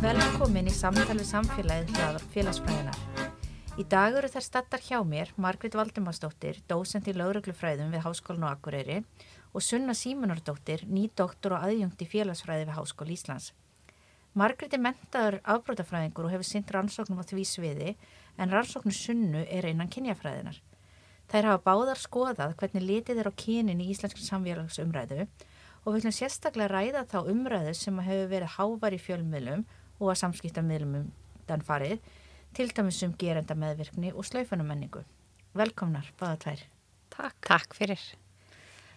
Velkomin í samtal við samfélagið hlaðar félagsfræðinar. Í dag eru þær stattar hjá mér Margrit Valdimarsdóttir, dósent í lauruglufræðum við Háskólan og Akureyri og Sunna Símunardóttir, ný doktor og aðjungt í félagsfræði við Háskóli Íslands. Margrit er mentaður afbrótafræðingur og hefur sint rannsóknum á því sviði en rannsóknu Sunnu er einan kynjafræðinar. Þær hafa báðar skoðað hvernig litið er á kynin í íslenskri samfélagsumræðu og við viljum sérstaklega ræða þá umræðu sem hefur verið hávar í fjölmiðlum og að samskipta miðlum farið, til dæmis um gerenda meðvirkni og slaufanamenningu. Velkomnar, báða tvær. Takk. Takk fyrir.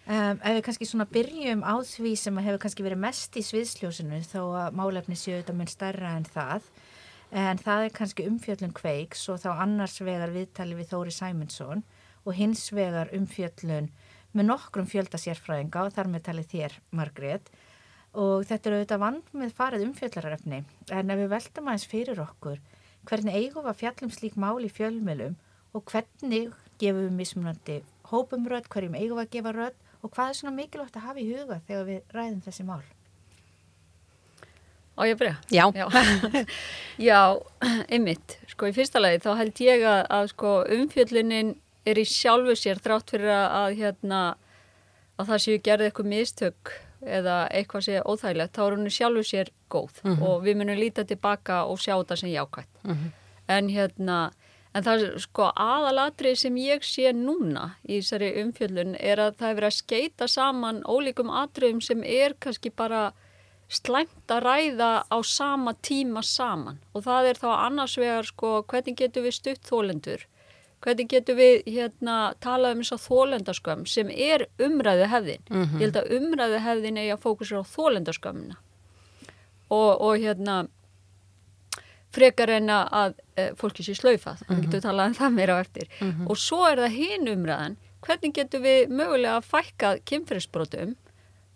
Um, ef við kannski svona byrjum á því sem hefur kannski verið mest í sviðsljósinu þó að málefni séu þetta mun stærra en það, en það er kannski umfjöllun kveiks og þá annars vegar viðtali við Þóri Sæmundsson og hins vegar umfjöllun með nokkrum fjölda sérfræðinga og þar með talið þér, Margrét, og þetta eru auðvitað vand með farið umfjöllararefni en ef við veltum aðeins fyrir okkur hvernig eigum við að fjallum slík mál í fjölmjölum og hvernig gefum við mismunandi hópum rödd, hverjum eigum við að gefa rödd og hvað er svona mikilvægt að hafa í huga þegar við ræðum þessi mál? Á ég að byrja? Já. Já, Já einmitt. Sko í fyrsta lagi þá held ég að, að sko, umfjöllunin er í sjálfu sér þrátt fyrir að, hérna, að það séu gerði eitthvað mistök eða eitthvað sé óþægilegt, þá er hún sjálfu sér góð mm -hmm. og við munum líta tilbaka og sjá þetta sem jákvæmt. Mm -hmm. En hérna, en það er sko aðalatrið sem ég sé núna í þessari umfjöllun er að það er verið að skeita saman ólíkum atriðum sem er kannski bara slæmt að ræða á sama tíma saman og það er þá annars vegar sko hvernig getur við stutt þólendur hvernig getur við hérna talað um þess að þólendaskömm sem er umræðu hefðin. Mm -hmm. Ég held að umræðu hefðin er að fókusra á þólendaskömmina og, og hérna frekar en að e, fólki sé þannig mm -hmm. við talað um það meira á eftir. Mm -hmm. Og svo er það hinn umræðan, hvernig getur við mögulega að fækka kynferðsbrotum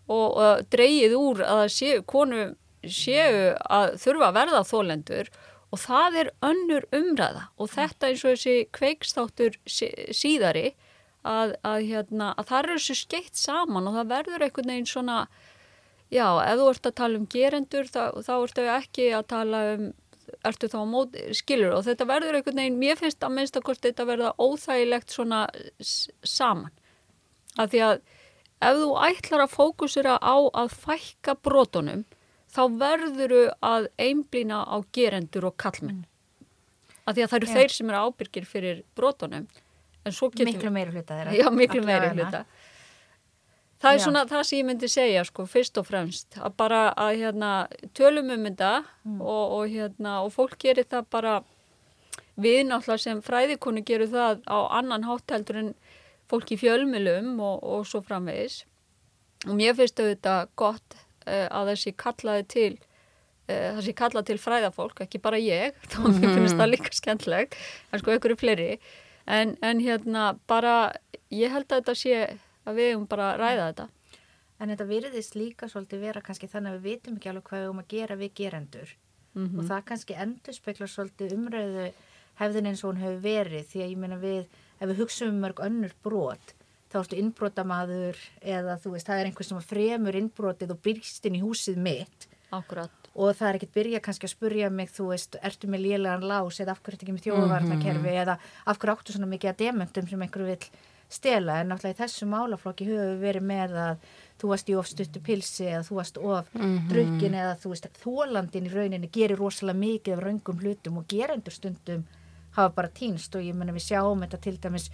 og, og dreyið úr að séu, konu séu að þurfa að verða þólendur og það er önnur umræða. Og þetta eins og þessi kveikstáttur síðari að, að, hérna, að það eru þessu skeitt saman og það verður einhvern veginn svona já, ef þú ert að tala um gerendur þá, þá ertu ekki að tala um ertu þá mót, skilur og þetta verður einhvern veginn, mér finnst að minnst að hvort þetta verða óþægilegt svona saman. Að því að ef þú ætlar að fókusera á að fækka brotunum þá verðuru að einblýna á gerendur og kallmenn. Mm. Af því að það eru Já. þeir sem eru ábyrgir fyrir brotunum. Miklu meiri hluta þeirra. Já, miklu meiri hluta. Það er Já. svona það sem ég myndi segja, sko, fyrst og fremst. Að bara að hérna, tölum um þetta mm. og, og, hérna, og fólk gerir það bara við náttúrulega sem fræðikonu gerir það á annan hátteldur en fólk í fjölmilum og, og svo framvegis. Og mér finnst auðvitað gott að þessi kallaði til eh, þessi kallaði til fræðafólk, ekki bara ég þá mm -hmm. finnst það líka skemmtileg en sko ykkur er fleiri en, en hérna bara ég held að þetta sé að við hefum bara ræða þetta En þetta virðist líka svolítið vera kannski þannig að við vitum ekki alveg hvað við höfum að gera við gerendur mm -hmm. og það kannski endur speklar svolítið umræðu hefðin eins og hún hefur verið því að ég meina við, ef við hugsaum um mörg önnur brot þá ertu innbrótamaður eða þú veist, það er einhvers sem fremur innbrótið og byrjst inn í húsið mitt Akkurat. og það er ekkert byrja kannski að spurja mig, þú veist, ertu með lélegan lás eða af hverju ertu ekki með þjóðvarnakerfi mm -hmm. eða af hverju áttu svona mikið að dementum sem einhverju vil stela, en náttúrulega í þessu málaflokki höfum við verið með að þú varst í of stuttu pilsi eða þú varst of mm -hmm. drukkin eða þú veist, þólandin í rauninni gerir rosalega mikið af raungum hlutum og gerendur stundum hafa bara týnst og ég menna við sjáum þetta til dæmis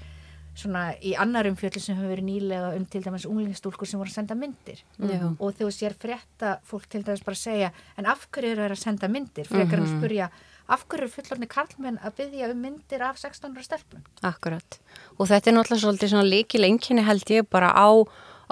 svona í annarum fjöldin sem hefur verið nýlega um til dæmis unglingstúlkur sem voru að senda myndir. Mm. Og þú sér frétta fólk til dæmis bara segja en af hverju eru það að senda myndir? Frekar mm -hmm. að spurja af hverju eru fullorni karlmenn að byggja um myndir af 16. stelpun Akkurat. Og þetta er náttúrulega svolítið líkil einnkynni held ég bara á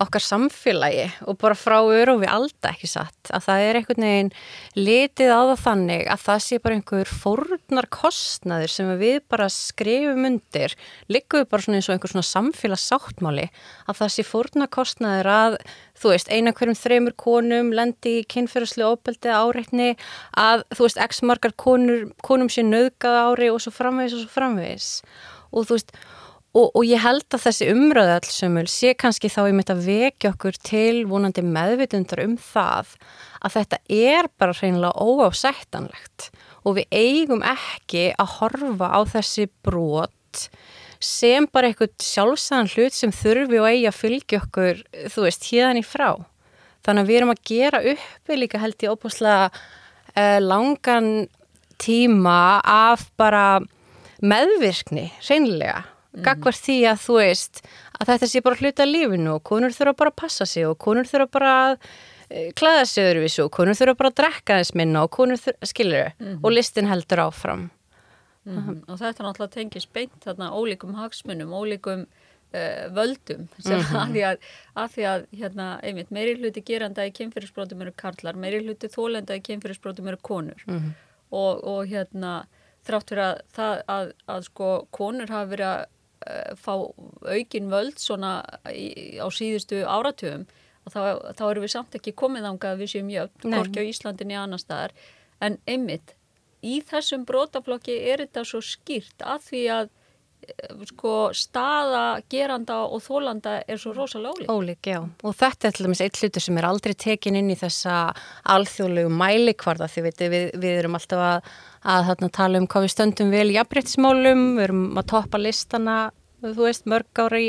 okkar samfélagi og bara frá örufi alda ekki satt? Að það er einhvern veginn litið á það þannig að það sé bara einhver fórnar kostnaður sem við bara skrifum undir liggum við bara svona eins og einhver svona samfélagsáttmáli að það sé fórnar kostnaður að þú veist eina hverjum þreymur konum lendi í kynferðslu óbeldi áreitni að þú veist x margar konur, konum sé nöðgað ári og svo framvegis og svo framvegis. Og þú veist Og, og ég held að þessi umröðu allsumul sé kannski þá ég mitt að vekja okkur til vonandi meðvitundar um það að þetta er bara reynilega óásættanlegt og við eigum ekki að horfa á þessi brot sem bara eitthvað sjálfsæðan hlut sem þurfi og eigi að fylgja okkur, þú veist, híðan í frá. Þannig að við erum að gera uppi líka held ég óbúslega uh, langan tíma af bara meðvirkni, reynlega mm. Gagvar því að þú veist að þetta sé bara hluta lífinu og konur þurfa bara að passa sig og konur þurfa bara að e, klæða sig öðruvísu og konur þurfa bara að drekka þess minna og konur þurfa, skilur mm -hmm. og listin heldur áfram. Mm -hmm. Og þetta náttúrulega tengis beint þarna ólíkum hagsmunum, ólíkum uh, völdum, sem -hmm. að því að, að, því að hérna, einmitt, meiri hluti geranda í kemfyrirsbrótum eru karlar, meiri hluti þólenda í kemfyrirsbrótum eru konur mhm. og, og hérna þrátt fyrir að, það, að, að sko konur hafa verið að fá aukin völd svona í, á síðustu áratöfum og þá, þá erum við samt ekki komið ánga að við séum jöfn, hvorki á Íslandinni annar staðar, en einmitt í þessum brótaflokki er þetta svo skýrt að því að eh, sko staða geranda og þólanda er svo rosalega ólík. Og þetta er til dæmis eitt hlutur sem er aldrei tekin inn í þessa alþjóðlegu mælikvarða því við, við erum alltaf að að þarna tala um hvað við stöndum vel jafnbryttismálum, við erum að toppa listana, þú veist, mörg ára í,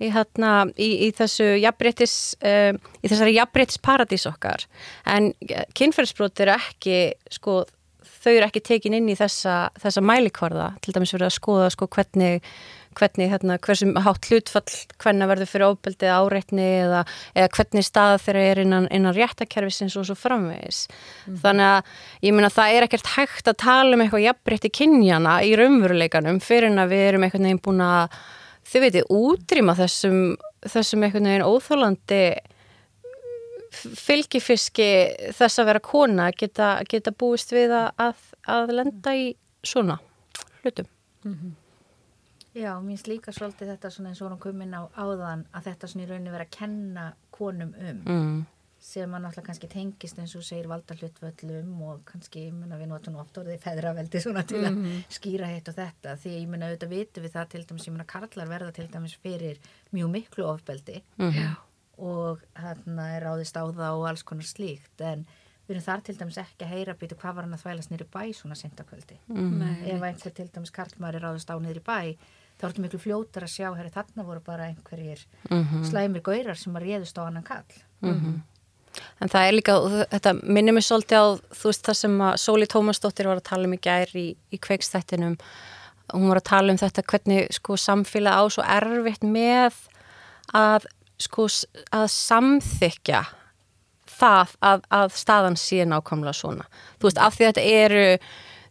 í, þarna, í, í þessu jafnbryttis, uh, í þessari jafnbryttisparadís okkar. En kynferðsbrót eru ekki, sko, þau eru ekki tekin inn í þessa, þessa mælikvarða, til dæmis verið að skoða, sko, hvernig hvernig, hérna, hversum hátt hlutfall hvernig verður fyrir óbeldið áreitni eða, eða hvernig staða þeirra er innan, innan réttakerfisins og svo framvegis. Mm. Þannig að ég minna það er ekkert hægt að tala um eitthvað jafnbreytti kynjana í raunveruleikanum fyrir en að við erum einhvern veginn búin að, þau veitir, útrýma þessum, þessum einhvern veginn óþólandi fylgifiski þess að vera kona geta, geta búist við að, að lenda í svona hlutum. Mm -hmm. Já, mér finnst líka svolítið þetta svona eins og hún kom inn á áðan að þetta svona í rauninni vera að kenna konum um mm. sem að náttúrulega kannski tengist eins og segir valda hlutvöllum og kannski, ég menna við notum oft orðið feðraveldi svona til að mm. skýra hitt og þetta því ég menna auðvitað vitum við það til dæmis, ég menna karlar verða til dæmis fyrir mjög miklu ofbeldi mm. og hérna er ráðist á það og alls konar slíkt en við erum þar til dæmis ekki að heyra býtu hvað var hann að þvælast nýri bæ svona sentakvöldi mm. ef einhver til dæmis karlmæri ráðist á nýri bæ þá er þetta miklu fljótar að sjá herri þarna voru bara einhverjir mm -hmm. slæmir gaurar sem að réðust á annan kall mm -hmm. En það er líka, þetta minnir mér svolítið á þú veist það sem að Sóli Tómasdóttir var að tala um í gær í, í kveikstættinum hún var að tala um þetta hvernig sko samfélag á svo erfitt með að sko að samþykja það að, að staðan sé nákvæmlega svona þú veist af því að þetta eru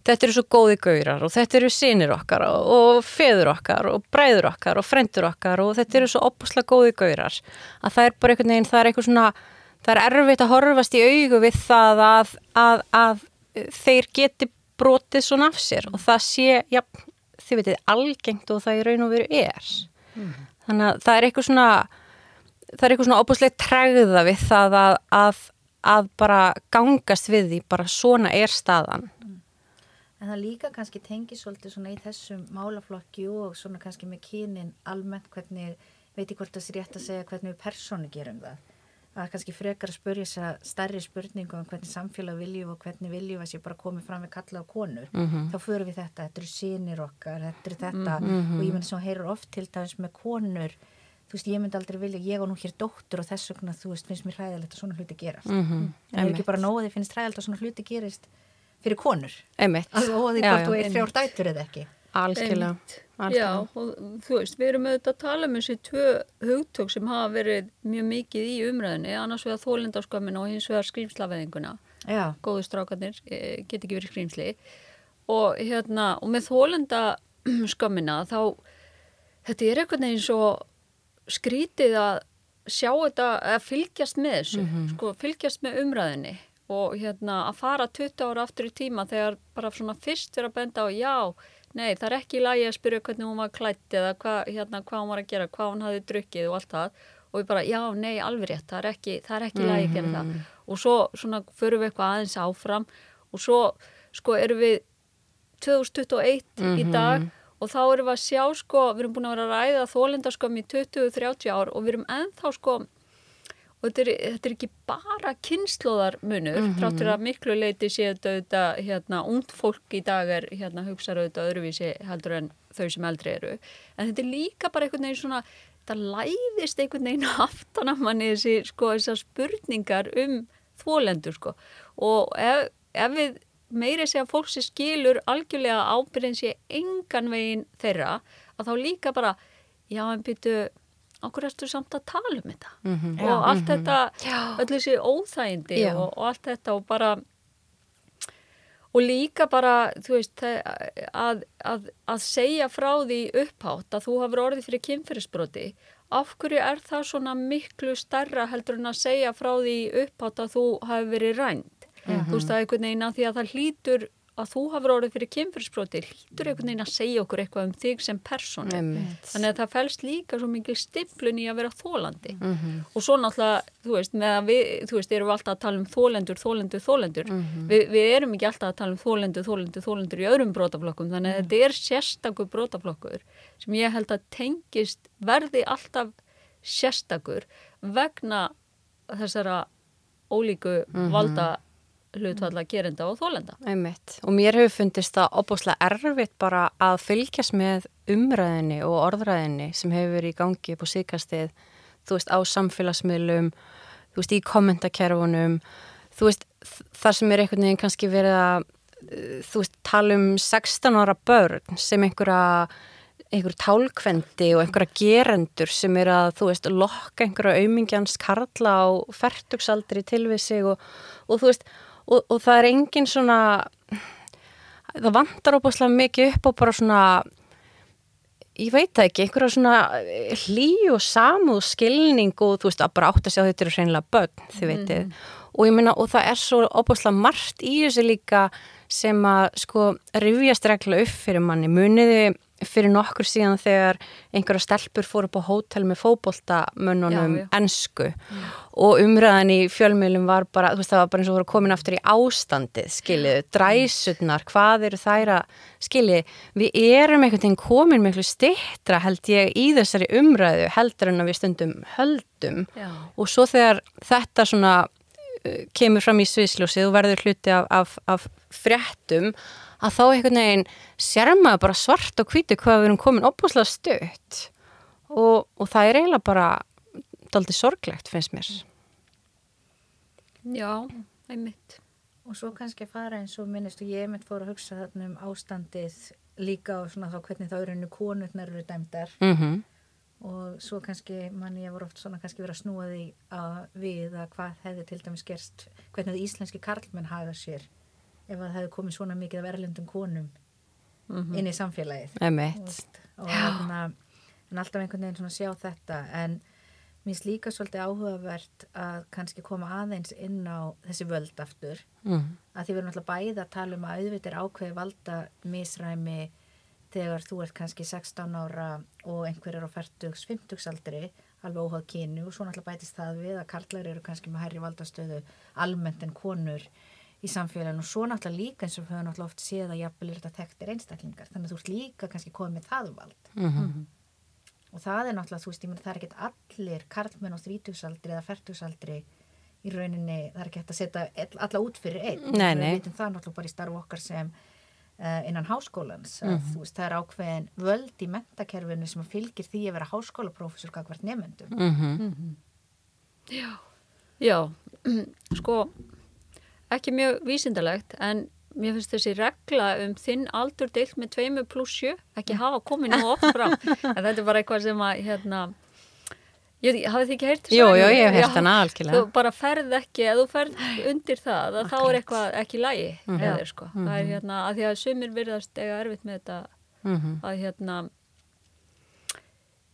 þetta eru svo góði gaurar og þetta eru sínir okkar og, feður okkar og bræður okkar og frendur okkar og þetta eru svo opuslega góði gaurar. Að það er bara einhvern veginn, það er eitthvað svona það er erfitt að horfast í augu við það að, að, að þeir geti brotið svona af sér og það sé, já, þið veitir algengt og það í raun og veru er. Mm. þannig að það er eitthvað svona það er eitthvað svona opuslega træða við það að að bara gangast við því, bara svona er staðan En það líka kannski tengi svolítið svona í þessum málaflokki og svona kannski með kynin almennt hvernig, veit ég hvort það sé rétt að segja hvernig við persónu gerum það. Er kannski frekar að spurja þess að stærri spurningu um hvernig samfélag viljum og hvernig viljum að sé bara komið fram með kalla á konur. Mm -hmm. Þá fyrir við þetta, þetta eru sínir okkar, þetta eru þetta mm -hmm. og ég myndi svo heyrur oft til dæmis með konur, þú veist ég myndi aldrei vilja, ég og nú hér dóttur og þess vegna þú veist finnst mér hræðilegt að svona hluti gerast. Mm -hmm. En það er ekki bara nóðið finnst hræðilegt að svona hluti gerist fyrir konur. Einmitt. Og því hvort þú er þrjár dættur eða ekki. Algjörlega Já, og þú veist, við erum auðvitað að tala um þessi tvö hugtök sem hafa verið mjög mikið í umræðinni annars vegar þólindarskömmin og hins vegar skrýmslaveðinguna góðu strákarnir e, get ekki verið skrýmsli og hérna, og með þólindarskömmina þá þetta er eitthvað eins og skrítið að sjá þetta, að fylgjast með þessu, sko, fylgjast með umræðinni og hérna að fara 20 ára aftur í tíma þegar bara svona fyrst vera að benda á já, nei það er ekki í lagi að spyrja hvernig hún var klætt eða hvað, hérna, hvað hún var að gera, hvað hún hafi drukkið og allt það. Og við bara já, nei, alveg rétt, það er ekki, það er ekki í lagi að gera það. Og svo svona förum við eitthvað aðeins áfram og svo sko erum við 2021 í dag og þá erum við að sjá sko, við erum búin að vera að ræða þólendarskömm í 20-30 ár og við erum ennþá sko og þetta er, þetta er ekki bara kynnslóðarmunur, mm -hmm. tráttur að miklu leiti séu þetta hérna, ungt fólk í dag er hérna, hugsaður auðvitað öðruvísi heldur en þau sem eldri eru en þetta er líka bara einhvern veginn svona það læðist einhvern veginn aftan af manni þessi, sko, þessar spurningar um þólendur sko og ef, ef við meiri segja fólk sem skilur algjörlega ábyrðin sé engan veginn þeirra að þá líka bara já en byrju okkur erstu samt að tala um þetta mm -hmm. og Já. allt Mhm. þetta Já. öll þessi óþægindi og, og allt þetta og bara og líka bara þú veist að, að, að segja frá því upphátt að þú hafur orðið fyrir kynferðisbroti af hverju er það svona miklu starra heldur en að segja frá því upphátt að þú hafi verið rænt þú veist það er einhvern veginn að því að það hlýtur að þú hafur orðið fyrir kynferðisbroti hlýtur einhvern veginn að segja okkur eitthvað um þig sem personu. Þannig að það fælst líka svo mikil stiflun í að vera þólandi. Mhm. Og svo náttúrulega, þú veist, við, þú veist, erum við alltaf að tala um þólendur, þólendur, þólendur. Mhm. Vi, við erum ekki alltaf að tala um þólendur, þólendur, þólendur í öðrum brótaflokkum. Þannig að þetta er sérstakur brótaflokkur sem ég held að tengist verði alltaf sérstakur vegna þessara ólíku valda hlutvalla gerenda og þólenda. Einmitt. Og mér hefur fundist það opbúslega erfitt bara að fylgjast með umræðinni og orðræðinni sem hefur verið í gangi upp á síkastið, þú veist, á samfélagsmiðlum, þú veist, í kommentakerfunum, þú veist, þar sem er einhvern veginn kannski verið að, uh, þú veist, tala um 16 ára börn sem einhverja einhver tálkvendi og einhverja gerendur sem er að, þú veist, lokka einhverja aumingjans karla á fertugsaldri til við sig og, og þú veist, og, og það er engin svona það vantar óbúslega mikið upp á bara svona ég veit ekki, einhverja svona hlý og samúð skilning og þú veist að bara átt að sjá þetta eru hreinlega börn, þið veitir og ég meina og það er svo óbúslega margt í þessu líka sem að sko rifjast regla upp fyrir manni. Muniði fyrir nokkur síðan þegar einhverja stelpur fór upp á hótel með fótboltamönnunum Já, já. ensku. Og umræðan í fjölmiðlum var bara, þú veist það var bara eins og voru komin aftur í ástandið, skilið, dræsutnar, hvað eru þær að, skilið, við erum einhvern veginn komin miklu stittra held ég í þessari umræðu heldur en að við stundum höldum. Já. og svo þegar þetta svona uh, kemur fram í sviðsljósið og verður hluti af, af, af fréttum að þá einhvern veginn sér maður bara svart og hvítu hvað við erum komin opbúslega stutt. Og, og það er eiginlega bara daldið sorglegt finnst mér. Já, einmitt. Og svo kannski að fara eins og minnist og ég mitt fór að hugsa þarna um ástandið líka og svona þá hvernig þá eru konurnar eru dæmdar. Mm og svo kannski mann ég voru oft svona kannski verið að snúa því að við að hvað hefði til dæmis gerst hvernig það íslenski karlmenn haga sér ef það hefði komið svona mikið af erlendum konum inn í samfélagið. Emitt. og þarna en alltaf einhvern veginn svona sjá þetta en mér finnst líka svolítið áhugavert að kannski koma aðeins inn á þessi völd aftur. Mm. að því við erum alltaf bæði að tala um að auðvitað er ákveði valda misræmi þegar þú ert kannski 16 ára og einhver er á 40, 50 aldri alveg óháð kynu og svo náttúrulega bætist það við að karlar eru kannski með hærri valdastöðu almennt en konur í samfélaginu og svo náttúrulega líka eins og við höfum náttúrulega oft séð að jafnvel er þetta tektir einstaklingar. Þannig að þú ert líka kannski komið með það vald. Mhm. og það er náttúrulega, þú veist, ég meni það er ekkert allir karlmenn á 30 aldri eða 40 aldri í rauninni, það er ekki hægt að setja all- alla út fyrir einn. Nei, við nei. vitum það náttúrulega bara í starf okkar sem uh, innan háskólans að Mhm. þú veist, það er ákveðin völd í mentakerfinu sem fylgir því að vera háskólaprófessor ekki mjög vísindalegt, en mér finnst þessi regla um þinn aldur deilt með tveimu pluss sjö, ekki hafa komið nú oft fram. En þetta er bara eitthvað sem að, hérna, ég hafið þið ekki heyrt Jú, jú, söguna? ég hef heyrt hana Þú algjörlega. bara ferð ekki, ef þú ferð undir það, að þá er eitthvað ekki lægi Mhm. eða sko. Það er hérna, að því að sumir virðast eiga erfitt með þetta Mhm. að hérna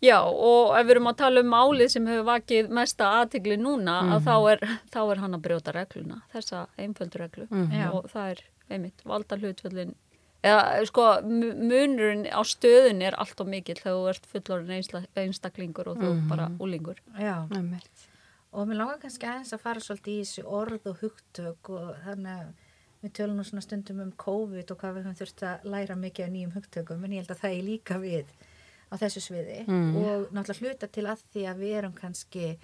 Já, og ef við erum að tala um málið sem hefur vakið mesta aðtigli núna, Mhm. að þá er, þá er hann að brjóta regluna, þessa einföldu reglu. Já. Og það er, einmitt, valda hlutföllin, eða sko, mu- munurinn á stöðunni er allt og mikill þegar þú ert fullorinn einstaklingur og þú bara úlingur. Já, Einmitt. og mér langar kannski aðeins að fara svolítið í þessu orð og hugtök og þannig að við tölum nú svona stundum um COVID og hvað við höfum þurft að læra mikið af nýjum hugtökum en ég held að það er líka við á þessu sviði Mm. og náttúrulega hluta til að því að við erum kannski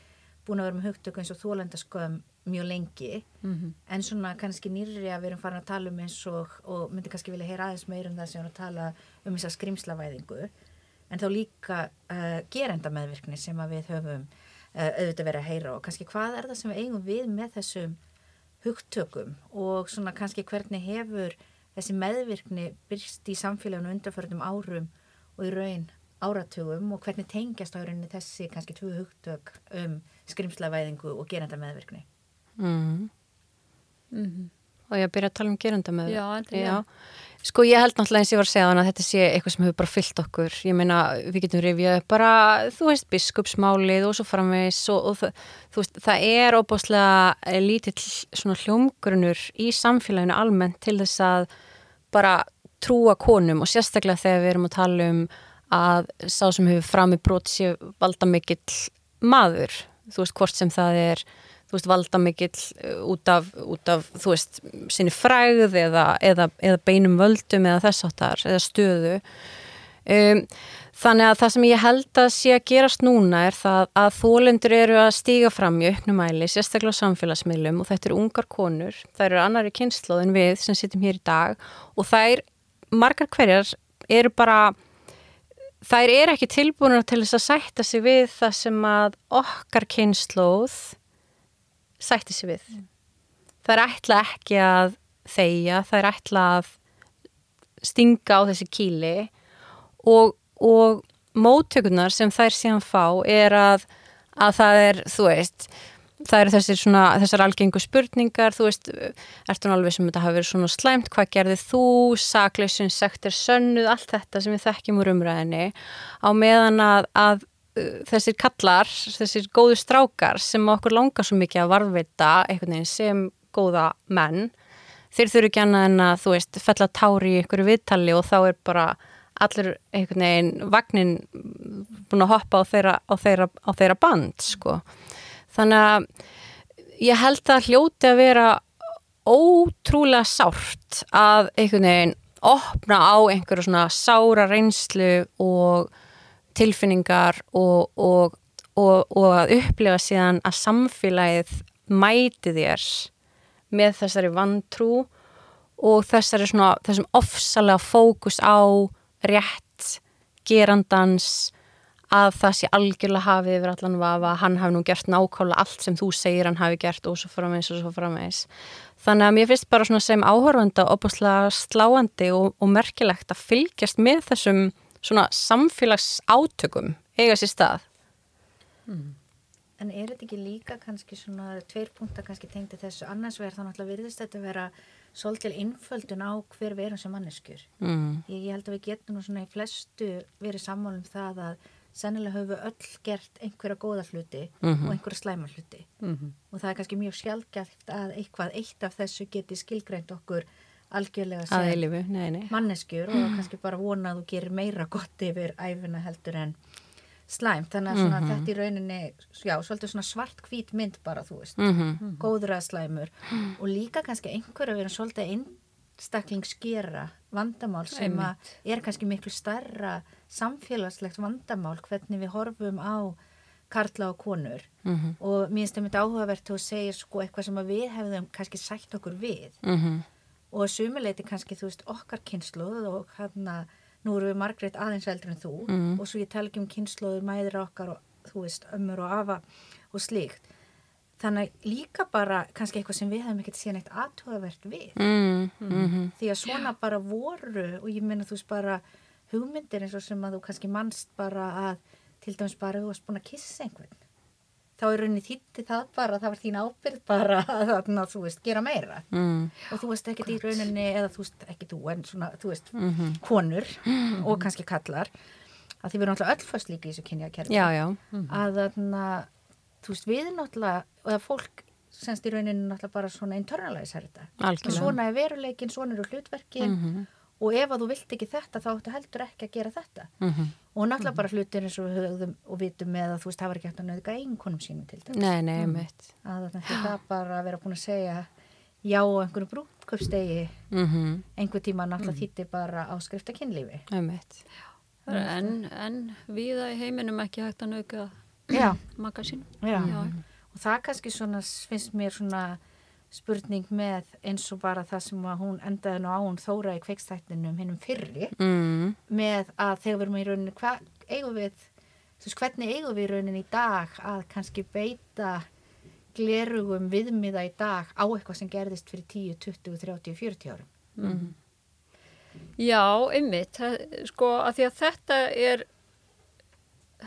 búin að vera með hugtök eins og þólendaskömm mjög lengi. Mm en svona kannski nýrri að við erum farin að tala um eins og, og myndi kannski vilja heyra aðeins meira um það sem við erum að tala um þessa skrimslavæðingu en þá líka uh, gerenda meðvirkni sem að við höfum uh, auðvitað verið að heyra og kannski hvað er það sem við eigum við með þessum hugtökum og svona kannski hvernig hefur þessi meðvirkni byrst í samfélaginu undarförnum árum og í raun áratugum og hvernig tengjast á rauninni þessi kannski tvö hugtök um skrimslavæðingu og gerenda meðvirkni Mm. -hmm. Og ég að byrja að tala um gerenda með Já, endilega. Sko ég held náttúrulega eins ég var að segja þannig að þetta sé eitthvað sem hefur bara fyllt okkur. Ég meina við getum rifjað bara, þú veist, biskupsmálið og svo framvegs og, og það, þú veist, það er óbúslega lítill svona hljómgrunur í samfélaginu almennt til þess að bara trúa konum og sérstaklega þegar við erum að tala um að sá sem hefur fram í brot sé valda mikill maður, þú veist, hvort sem það er þú veist, valda mikill uh, út af, út af, þú veist, sinni fræð eða, eða, eða beinum völdum eða þess áttar, eða stöðu. Um, þannig að það sem ég held að sé að gerast núna er það að þólendur eru að stíga fram í auknumæli, sérstaklega á samfélagsmiðlum og þetta eru ungar konur, það eru annari kynnslóð en við sem sittum hér í dag og þær, margar hverjar eru bara þær eru ekki tilbúinur til þess að sætta sig við það sem að okkar kynnslóð sætti sig við. Það er ætla ekki að þeia, er ætla að stinga á þessi kíli og, og móttökunar sem þær síðan fá er að, að það er, þú veist, það eru þessir svona, þessar algengu spurningar, þú veist, ertu alveg sem þetta hafi verið svona slæmt, hvað gerði þú, sakleysun, sektir, sönnuð, allt þetta sem við þekkjum úr umræðinni á meðan að, að uh, þessir kallar, þessir góðu strákar sem okkur langar svo mikið að varvita einhvern veginn sem góða menn, þeir þurfi ekki annað en að, þú veist, fella tári í einhverju viðtali og þá er bara allir einhvern veginn vagnin búin að hoppa á þeirra, á þeirra, á þeirra band, sko. Þannig að ég held að hljóti að vera ótrúlega sárt að einhvern veginn opna á einhverju svona sára reynslu og tilfinningar og, og, og, og að upplifa síðan að samfélagið mæti þér með þessari vantrú og þessari svona, þessum ofsalega fókus á rétt gerandans að það sé algjörlega hafið yfir allan vafa, hann hafi nú gert nákvæmlega allt sem þú segir hann hafi gert og svo framvegs og svo framvegs. Þannig að mér finnst bara svona sem áhörfanda opaslega sláandi og, og merkilegt að fylgjast með þessum svona samfélags átökum eiga sér stað. En er þetta ekki líka kannski svona tveir punktar kannski tengdi þessu annars verður þá náttúrulega virðist þetta vera svolítil innföldun á hver við erum sem manneskjur. Mm. Ég, ég held að við getum nú svona í flestu verið sammálum það að sennilega höfum við öll gert einhverja góða hluti Mhm. og einhverja slæma hluti. Mhm. Og það er kannski mjög sjálfgæft að eitthvað eitt af þessu geti skilgreint okkur algjörlega sem eilifu, nei, nei. manneskjur og kannski bara vona að þú gerir meira gott yfir æfina heldur en slæmt. Þannig að svona þetta í rauninni, já, svolítið svona svart hvít mynd bara, þú veist, Mm góður að slæmur og líka kannski einhverju að vera svolítið einstaklingsgera vandamál sem er kannski miklu starra samfélagslegt vandamál hvernig við horfum á karla og konur Mhm. og mér finnst það myndi áhugavert að segja sko eitthvað sem við hefðum kannski sætt okkur við Mhm. og að sumuleiti kannski þú veist okkar kynsluð og hérna nú erum við margreit aðeins eldri en þú Mhm. og svo ég tala ekki um kynsluður mæður okkar og þú veist ömmur og afa og slíkt þannig að líka bara kannski eitthvað sem við hefum ekkert síðan eitt aðtugavert við Mm, mhm. því að svona bara voru og ég meina þú veist bara hugmyndir eins og sem að þú kannski mannst bara að til dæmis bara þú varst búin að kissa einhvern þá er rauninni þýtti það bara það var þín ábyrð bara að þarna, þú veist gera meira Mm. og þú veist ekkert í rauninni eða þú veist ekki þú en svona þú veist Mhm. konur og kannski kallar að því við erum náttúrulega öll fast líka í þessu kynjakerfi Já, já. að þarna, þú veist, við náttúrulega og það fólk semst í rauninu náttúrulega bara svona internalæsar þetta Algjörlega. svona er veruleikin, svona eru hlutverkin Mhm. og ef að þú vilt ekki þetta þá ættu heldur ekki að gera þetta Mhm. og náttúrulega bara hlutir eins og við höfðum og vitum með að þú veist, það var ekki hægt að nöðga einhvernum sínum til þetta Nei, nei, mitt. að þetta er bara að vera búin að segja já á einhverju brúðköpstegi Mhm. einhver tíma náttúrulega þýtti bara áskrifta kynlífi Mitt. En, en viða í heiminum ekki hægt að nauka já, maka sín. já. Já. og það kannski svona finnst mér svona spurning með eins og bara það sem að hún endaði nú á hún þóra í kveikstættinum hinnum fyrri Mm. með að þegar við erum í rauninni hvað eigum við, þú veist hvernig eigum við í rauninni í dag að kannski beita glerugum viðmiða í dag á eitthvað sem gerðist fyrir 10, 20, 30, 40 árum Mhm. Já, einmitt, það- sko að því að þetta er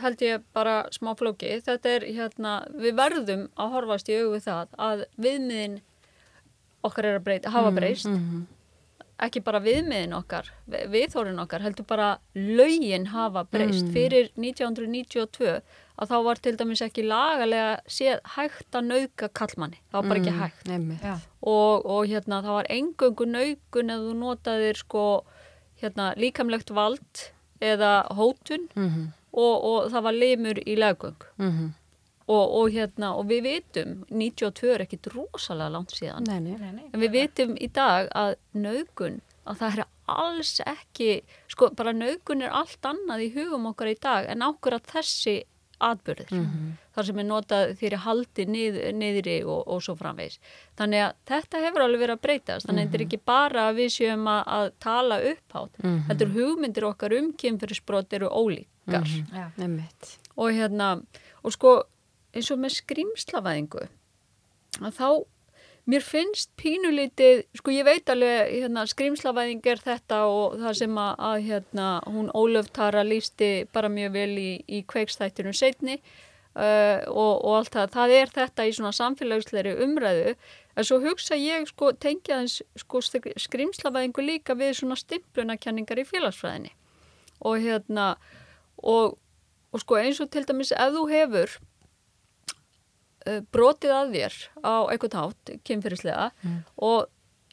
held ég bara smá flóki, þetta er hérna, við verðum að horfast í augu við það að viðmiðin okkar er að breyta, hafa breyst Mhm. ekki bara viðmiðin okkar vi- viðhorfin okkar, heldur bara lögin hafa breyst, Mm. fyrir 1992 að þá var til dæmis ekki lagalega séð hægt að nauka kallmanni, það var bara ekki hægt Einmitt. Já, og, og hérna það var engöngu naukun ef þú notaðir sko hérna líkamlegt vald eða hótun Mhm. Og, og það var limur í leggöng Mhm. og, og hérna og við vitum 92 er ekkit rosalega langt síðan Nei, nei. nei, en við vitum í dag að naukun að það er alls ekki sko bara naukun er allt annað í hugum okkar í dag en okkur að þessi atbyrðir Mhm. þar sem er notað þeirri haldi nið, niðri og, og svo framvegis. Þannig að þetta hefur alveg verið að breytast. Þannig að þetta er ekki bara að við séum að, að tala upphátt. Mhm. Þetta er hugmyndir okkar um kynferðisbrot eru ólíkar. Mhm. Já. Einmitt. Og hérna, og sko eins og með skrýmslavæðingu, að þá mér finnst pínulítið, sko ég veit alveg hérna, skrýmslavæðing er þetta og það sem að, að hérna, hún Ólöf Tara lísti bara mjög vel í, í kveikstættinu setni uh, og, og allt það, það er þetta í svona samfélagsleiri umræðu en svo hugsa ég sko tengja þess sko skrýmslavæðingu líka við svona stimplunakenningar í félagsfræðinni og hérna og, og sko eins og til dæmis ef þú hefur uh, brotið að þér á einhvern hátt, kynferðislega og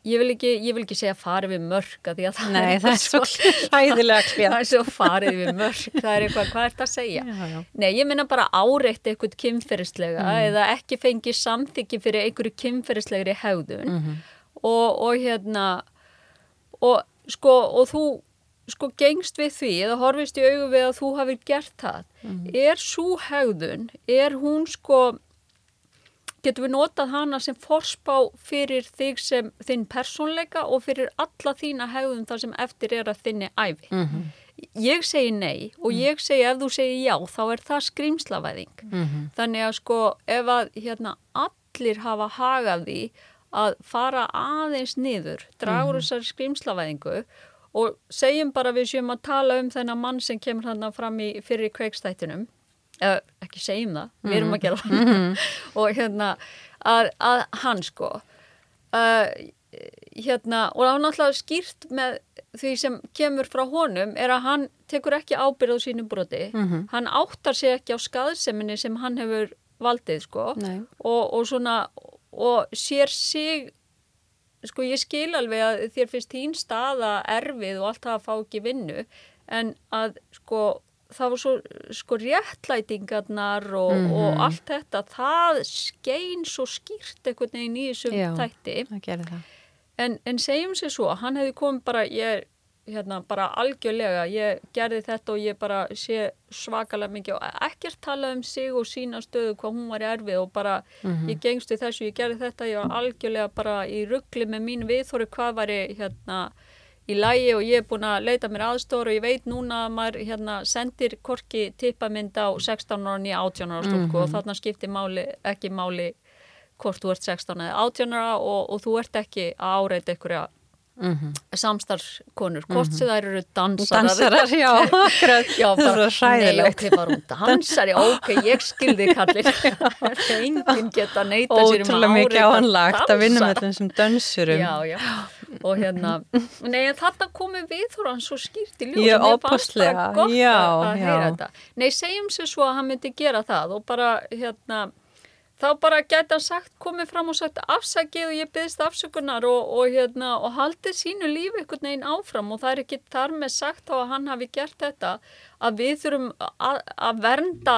ég vil, ekki, ég vil ekki segja farið við mörg að því að það Nei, er það er svo hræðilega það klíð. er svo farið við mörg það er eitthvað, hvað er þetta að segja? Já, já. Nei, ég minna bara áreitt eitthvað kynferðislega eða ekki fengi samþykki fyrir einhverju kynferðislegri hegðun Mhm. og, og hérna og sko og þú sko gengst við því eða horfist í augu við að þú hafið gert það. Er svo hegðun er hún sko getur við notað hana sem forspá fyrir þig sem þinn persónleika og fyrir alla þína hegðun þar sem eftir er að þinni æfi Mhm. ég segi nei og ég segi ef þú segi já þá er það skrýmslavæðing Mhm. þannig að sko ef að hérna allir hafa hagað því að fara aðeins niður dragur þessari skrýmslavæðingu og segjum bara við séum að tala um þennan mann sem kemur hann fram í fyrir kveikstættinum. Eða ekki segjum það, við erum að gera það. Og hérna að, að hann sko. Uh, hérna og það er náttúrulega skýrt með því sem kemur frá honum er að hann tekur ekki ábyrð á sínu broti. Mhm. hann áttar sig ekki á skaðseminni sem hann hefur valdið sko. Og, og svona og sér sig sko ég skil alveg að þér finnst þín staða erfið og allt það að fá ekki vinnu en að sko það var svo sko réttlætingarnar og, Mhm. og allt þetta það skein svo skýrt einhvern veginn í þessum það. en, en segjum sér svo, hann hefði komið bara ég hérna bara algjörlega. Ég gerði þetta og ég bara sé svakalega mikið og ekkert tala um sig og sína stöðu hvað hún var í erfið og bara ég gengst við þessu, ég gerði þetta ég var algjörlega bara í ruggli með mín viðþóru hvað var ég hérna í lægi og ég er búin að leita mér aðstór og ég veit núna að maður hérna sendir korki tippamynd á 16 ára nýja 18 ára stúlku og þarna skiptir máli, ekki máli hvort þú ert 16 eða 18 ára og, og þú ert ekki að áreita einhverja Mhm. samstarfskonur, hvort sem þær eru dansarar Dansarar, já. Já, Það bara, nei, ok, var hún dansari, ok, ég skildi kallir. Enginn geta neita sér um Ótrúlega mikið áreita ánlagt að vinna með þessum dönsurum. Já, já. og hérna, nei þarna komum við þóra hann svo skýrt í og mér fannst það gott að, heyra þetta nei, segjum sér svo að hann myndi gera það og bara, hérna þá bara hann sagt, komið fram og sagt afsakið og ég byggðist afsökunar og, og hérna, og haldið sínu lífi einhvern veginn áfram. Og það er ekki þar með sagt þá að hann hafi gert þetta að við þurfum að, að vernda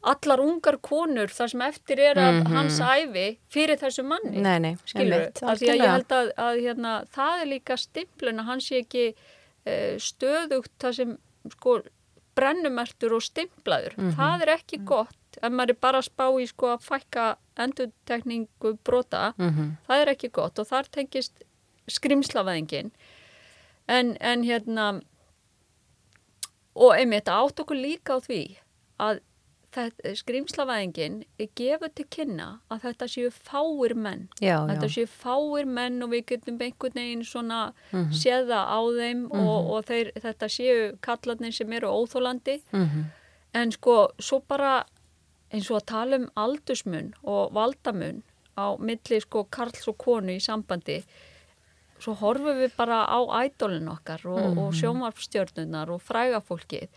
allar ungar konur þar sem eftir er af hans æfi fyrir þessu manni. Nei, nei, skilur að ég held að, að hérna, það er líka stimplun að hann sé ekki uh, stöðugt það sem sko brennumertur og stimplaður. Mhm. það er ekki gott ef maður er bara að spá í sko að fækka endurtekningu brota Mhm. það er ekki gott og þar tengist skrimslavæðingin en, en hérna og einmitt átt okkur líka á því að þetta, skrimslavæðingin gefur til kynna að þetta séu fáir menn Já, þetta já. séu fáir menn og við getum einhvern veginn svona Mhm. séða á þeim og, og þeir, þetta séu kallarnir sem eru óþólandi Mhm. en sko svo bara eins og að tala um aldursmun og valdamun á milli sko karls og konu í sambandi svo horfum við bara á ædolin okkar og, og sjómarfstjörnunar og fræga fólkið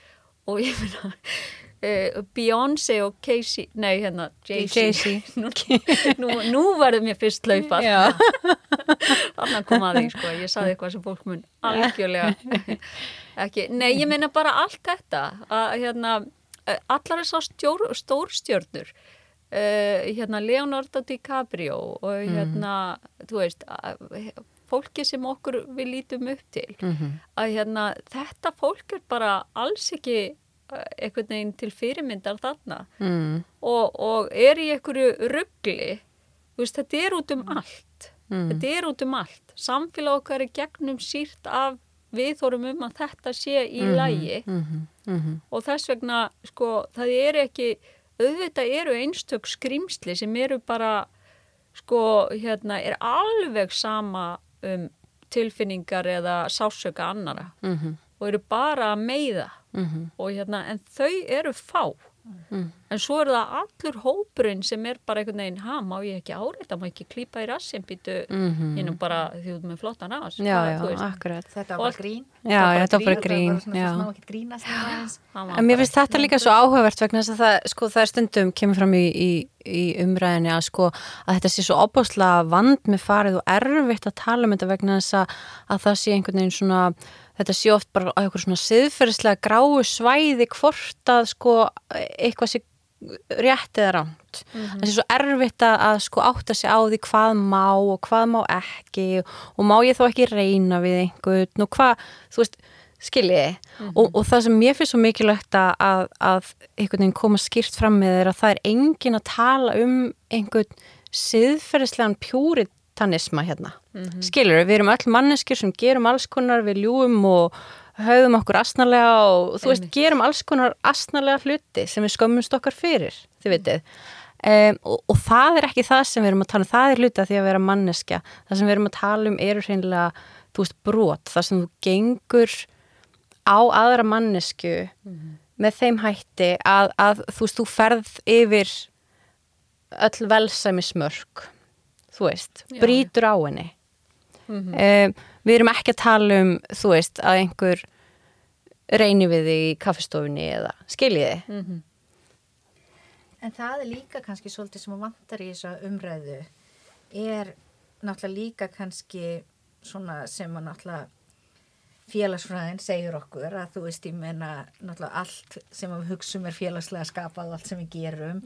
og ég finna uh, Beyoncé og Casey nei hérna Jay-Z. Nú, nú, nú verður mér fyrst laupað þannig kom að því sko ég saði eitthvað sem fólk mun algjörlega ekki, nei ég meina bara allt þetta að hérna eh, allar þessar stórstjörnur uh, hérna Leonardo DiCaprio og hérna þú veist að, fólki sem okkur við lítum upp til Mhm. að hérna þetta fólk er bara alls ekki eh, einhvern veginn til fyrirmyndar þarna Mm. og, og er í einhverju ruggli veist, þetta er út um allt Mm. þetta er út um allt samfélag okkar er gegnum sírt af viðhórum um að þetta sé í lægi Mhm. Mhm. og þess vegna sko það er ekki auðvitað eru einstök skrimsli sem eru bara sko hérna er alveg sama um tilfinningar eða sásöka annara Mhm. og eru bara að meiða Mhm. og hérna en þau eru fá Mm. en svo er það allur hópurinn sem er bara einhvern veginn, ha, má ég ekki áreita má ég ekki klípa í rassin býtu Mhm. ég nú bara út með flottan ras Já, já, akkurat. Þetta var bara grín. Já, þetta var bara grín, Þetta var já. svona smá ekkert grínast En mér finnst þetta líka svo áhugavert vegna þess að það, sko, það er stundum kemur fram í, í, í umræðinni að sko að þetta sé svo opáslega vand með farið og erfitt að tala um þetta vegna þess að, að það sé einhvern veginn svona þetta sé oft bara á einhver svona siðferðislega gráu svæði hvort að sko eitthvað sé rétt eða rámt. Það sé svo erfitt að, sko átta sig á því hvað má og hvað má ekki og má ég þó ekki reyna við einhvern og hvað, þú veist, skiljiði og, og það sem mér finnst svo mikilvægt að, að, einhvern veginn koma skýrt fram með að það er engin að tala um einhvern siðferðislegan pjúritanisma hérna. Mm Skilur, við erum öll manneskjur sem gerum alls konar, við ljúum og höfum okkur asnarlega og þú veist, gerum alls konar asnarlega hluti sem við skömmumst okkar fyrir, þið vitið. Um, og, og það er ekki það sem við erum að tala um, það er hluti að því að vera manneskja. Það sem við erum að tala um eru hreinlega, þú veist, brot, það sem þú gengur á aðra mannesku með þeim hætti að, að þú veist, þú ferð yfir öll velsæmi smörk þú veist, Já, brýtur á henni Mhm. um, við erum ekki að tala um þú veist, að einhver reyni við þig í kaffistofunni eða skiljiði Mhm. En það er líka kannski svolítið sem að vantar í þessa umræðu er náttúrulega líka kannski svona sem að náttúrulega félagsfræðin segir okkur að þú veist ég meina náttúrulega allt sem við hugsum er félagslega skapað allt sem við gerum.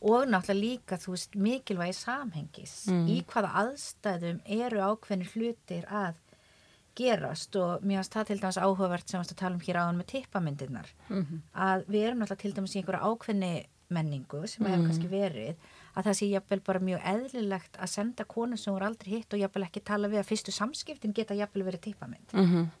Og náttúrulega líka þú veist mikilvægi samhengis í hvaða aðstæðum eru ákveðnir hlutir að gerast. Og mér finnst það til dæmis áhugavert sem við varst að tala um hér áðan með tippamyndirnar. Að við erum náttúrulega til dæmis í einhverja ákveðni menningu sem hefur kannski verið að það sé jafnvel bara mjög eðlilegt að senda konu sem voru aldrei hitt og jafnvel ekki tala við að fyrstu samskiptin geta jafnvel verið tippamynd. Mm -hmm.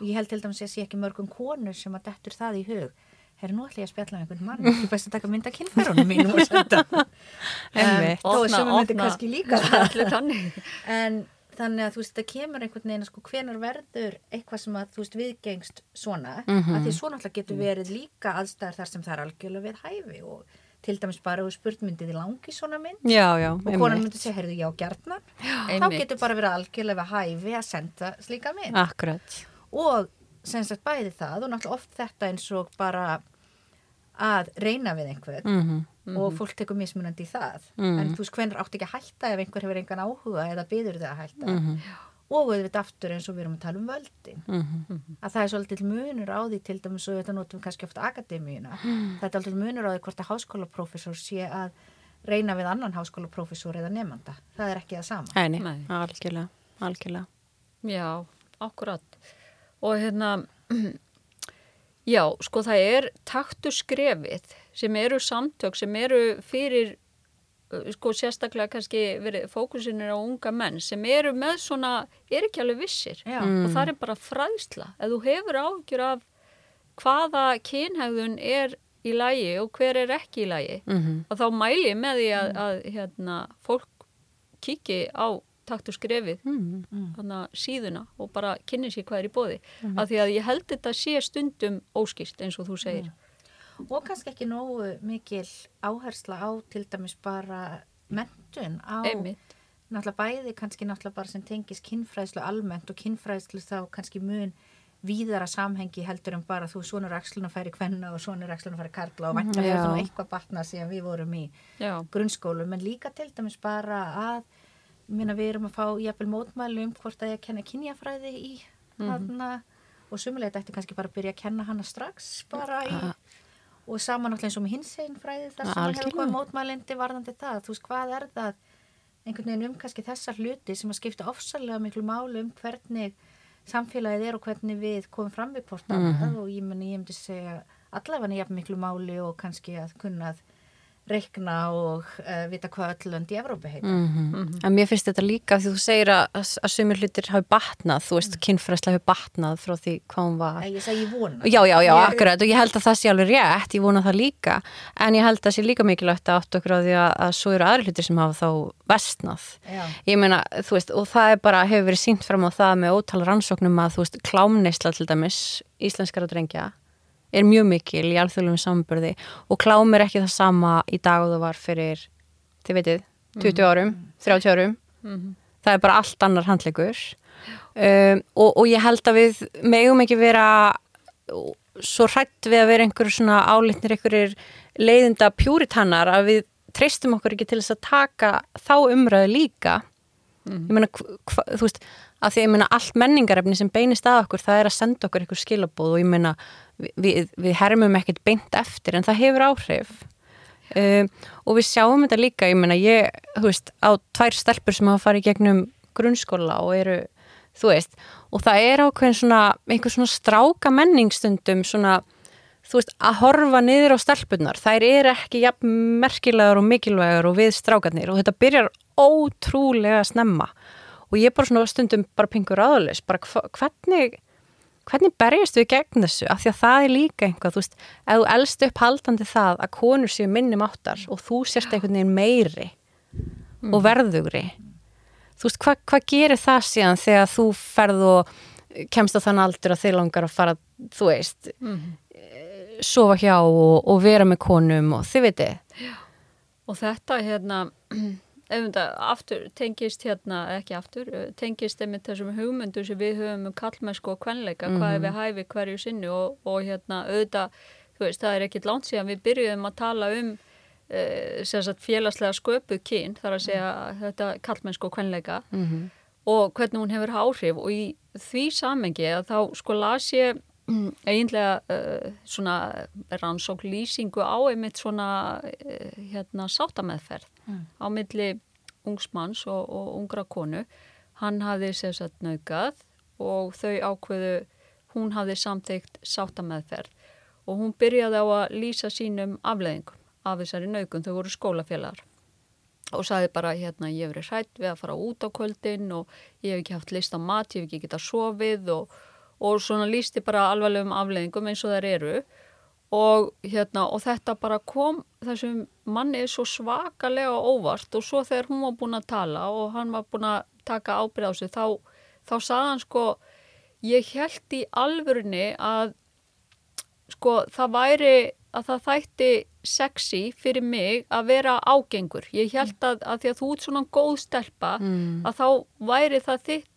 Og ég held til dæmis að sé ekki mörgum konur sem að dettur það í hug Herra, nú ætla ég að spjalla um einhvern mann, ég best að taka mynda kynfærunum mínum og senda. Einmitt. Þó að sem myndi opna- kannski líka En þannig að þú veist, það kemur einhvern veginn að sko hvenar verður eitthvað sem að þú veist viðgengst svona, Mhm. að því svona alltaf getur verið líka aðstæðar þar sem það er algjörlega við hæfi og til dæmis bara og spurt myndið í langi svona mynd Já, já, og konan einmitt. myndi segja, heyrðu, já, gjarnan þá Einmitt. getur bara verið algjörlega við hæfi að senda slíka mynd Akkurat. Og sem sagt bæði það og náttúrulega oft þetta eins og bara að reyna við einhvern Mm og fólk tekur mismunandi í það Mhm. en þú veist hvernig átt ekki að hætta ef einhver hefur engan áhuga eða byður þig að hætta -hmm. og auðvitað aftur eins og við erum að tala um völdin Mm að það er svolítið munur á því til dæmis og þetta notum við kannski ofta akademíuna Mm. þetta er alltaf munur á því hvort að háskólaprófessor sé að reyna við annan háskólaprófessor eða nefnda, það er ekki það sama Nei, Nei. algjörlega, algjörlega. Já, akkurat. Og hérna, já, sko það er taktu skrefið sem eru samtök, sem eru fyrir, uh, sko sérstaklega kannski verið fókusinir á unga menn sem eru með svona, er ekki alveg vissir. Já, Og það er bara fræðsla. Ef þú hefur ágjur af hvaða kynhægðun er í lægi og hver er ekki í lægi, Mm að þá mæli ég með því að, að hérna, fólk kiki á taktu skrefið -hmm. hana, síðuna og bara kynni sér hvað er í bóði af því að ég held þetta sé stundum óskýrt eins og þú segir. Og kannski ekki nógu mikil áhersla á til dæmis bara mentun á einmitt, náttúrulega bæði kannski náttúrulega bara sem tengis kinnfræðslu almennt og kinnfræðslu þá kannski mun víðara samhengi heldur en bara þú svonur axlun að færi kvenna og svonur axlun að færi karla og Já. er það nú eitthvað batna síðan við vorum í já, grunnskólum. En líka til dæmis bara að minna, við erum að fá jafnvel mótmælu um hvort að ég kenna kynjafræði í Mhm. hana og sumulega ætti kannski bara að byrja að kenna hana strax bara í og saman náttúrulega eins og með hinsegin fræði þar sem að hefur komið mótmælindi varðandi það. Þú veist hvað er það einhvern veginn um kannski þessar hluti sem að skipta ofsalega miklu málu um hvernig samfélagið er og hvernig við komum fram við hvort annað? Og ég meni ég myndi segja allavega jafn miklu máli og kannski að kunna að reikna og uh, vita hvað öll lönd í Evrópi heita. Mhm. En mér finnst þetta líka því þú segir að, að sumir hlutir hafi batnað, þú veist, kynfræsla hafi batnað frá því hvað hún var. Nei, Ég segi ég vona. Já, já, já, Ég- akkurat og ég held að það sé alveg rétt, ég vona það líka en ég held að það sé líka mikilvægt að átt okkur á því að, að svo eru aðri hlutir sem hafa þá vestnað. Já. Ég meina, þú veist, og það er bara, hefur verið sínt fram á það með ótal rannsóknum að, þú veist, klámneisla er mjög mikil í alþjóðlum samburði og klám er ekki það sama í dag og það var fyrir, þið veitir, 20 árum, 30 árum, það er bara allt annar handleikur um, og, og ég held að við megum ekki vera svo hrætt við að vera einhver svona álitnir einhverjir leiðinda pjúritannar að við treystum okkur ekki til þess að taka þá umræðu líka ég meina, hva, hva, þú veist að því að ég meina allt menningarefni sem beinist að okkur það er að senda okkur einhver skilabóð og ég meina við, við, hermum ekkert beint eftir en það hefur áhrif. Um, og við sjáum þetta líka ég meina ég, þú veist, á tvær stelpur sem hafa farið gegnum grunnskóla og eru, þú veist og það er ákveðin svona, einhver svona stráka menningstundum svona þú veist, að horfa niður á stelpunar þær eru ekki jafn merkilegar og mikilvægar og við strákarnir og þetta byrjar ótrúlega snemma. Og ég bara svona stundum bara pingur aðalis, bara hvernig hvernig berjast við gegn þessu? Af því að það er líka einhvað, þú veist ef þú elst upp haldandi það að konur séu minni máttar og þú sérst einhvern veginn meiri og verðugri þú veist, hvað hva gerir það síðan þegar þú ferð og kemst á þann aldur að þið langar að fara þú veist, sofa hjá og, og vera með konum og þið veitir og þetta hérna aftur tengist hérna ekki aftur, eh, tengist einmitt þessum hugmyndu sem við höfum um kallmennsku og kvenleika, hvað er við hæfi hverju sinni og, og hérna auðvitað þú veist, það er ekkit langt síðan við byrjuðum að tala um uh, sagt, félagslega sköpuð kyn, þar að segja þetta kallmennsku og kvenleika mm og hvernig hún hefur áhrif og í því samengi að þá sko las ég mm, eiginlega uh, svona rannsók lýsingu á einmitt svona uh, hérna sáttameðferð á milli ungsmanns og, og ungra konu. Hann hafði sem sagt naukað og þau ákveðu hún hafði samþygt sáttameðferð. Og hún byrjaði á að lýsa sínum afleðingum af þessari naukun, þau voru skólafélagar. Og sagði bara hérna ég hef verið hrætt við að fara út á kvöldin og ég hef ekki haft list á mat, ég hef ekki getað sofið og, og svona lísti bara alvarlegum afleðingum eins og þær eru. og hérna og þetta bara kom þessum manni svo svakalega óvart og svo þegar hún var búin að tala og hann var búin að taka ábyrð á sig þá, þá sagði hann sko ég held í alvörunni að sko það væri að það þætti sexy fyrir mig að vera ágengur. Ég held að, að því að þú ert svona góð stelpa Mm. að þá væri það þitt,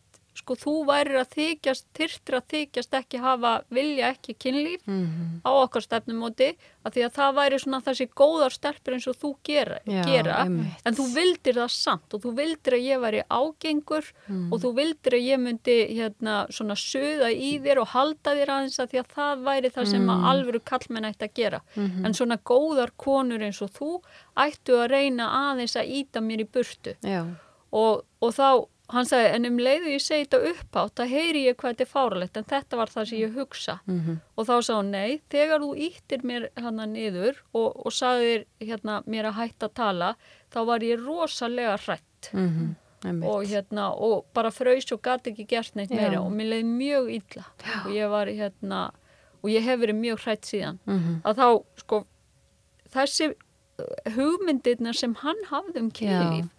sko þú væri að þykjast, þyrftir að þykjast ekki hafa, vilja ekki kynlíf Mhm. á okkar stefnumóti að því að það væri svona þessi góðar stelpur eins og þú gera, Já, gera en þú vildir það samt og þú vildir að ég væri ágengur Mm. og þú vildir að ég myndi hérna svona söða í þér og halda þér aðeins að því að það væri það sem Mm. að alvöru kallmenn ætti að gera Mhm. en svona góðar konur eins og þú ættu að reyna aðeins að íta mér í burtu og, og þá, hann sagði, en um leiðu ég segi þetta uppátt, það heyri ég hvað þetta er fáralegt, en þetta var það sem ég hugsa. Mhm. Og þá sagði hún, nei, þegar þú íttir mér hana niður og, og sagðir hérna, mér að hætta að tala, þá var ég rosalega hrætt Mhm. Einmitt. og, hérna, og bara fröys og gati ekki gert neitt Já. meira og mér leiði mjög illa og ég var hérna, og ég hef verið mjög hrætt síðan. Mhm. Að þá, sko, þessi hugmyndirna sem hann hafði um kynlíf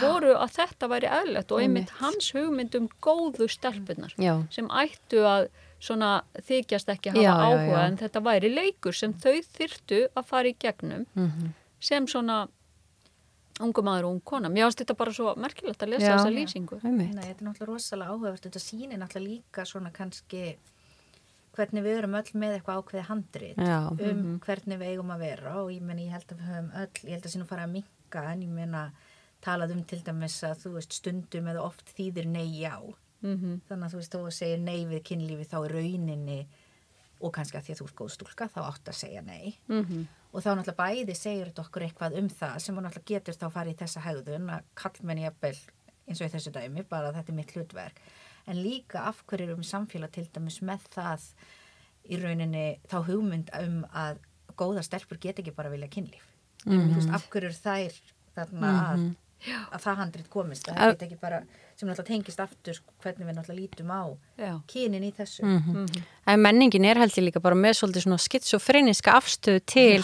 voru að þetta væri eðlert og einmitt hans hugmynd um góðu stelpunar Já. sem ættu að svona þykjast ekki hafa Já, já, áhuga já. en þetta væri leikur sem þau þyrtu að fara í gegnum Mhm. sem svona ungu maður og ung kona. Mér finnst þetta bara svo merkilegt að lesa Já. þessa lýsingu. Nei, þetta er náttúrulega rosalega áhugavert þetta sýnir náttúrulega líka svona kannski hvernig við erum öll með eitthvað ákveði handrit Já. um hvernig við eigum að vera og ég meni ég held að við höfum öll, ég held að sínum fara að minka en ég meina talað um til dæmis að þú veist stundum eða oft þýðir nei já. Mm þannig að þú veist þú segir nei við kynlífi þá er rauninni og kannski að því að þú ert góð stúlka þá átt að segja nei. -hmm. og þá náttúrulega bæði segir þetta okkur eitthvað um það sem hún náttúrulega getur þá farið í þessa hegðun að kallmenn jafnvel eins og í þessu dæmi bara að þetta er mitt hlutverk. En líka af hverju erum samfélag til dæmis með það í rauninni þá hugmynd um að góða stelpur get ekki bara vilja kynlíf. Þú veist af hverju eru þær þarna að, að það handrit komist það Að- get ekki bara sem náttúrulega tengist aftur sko, hvernig við náttúrulega lítum á Já. kynin í þessu Mhm. En menningin er held ég líka bara með svolítið svona skitsofreniska afstöðu til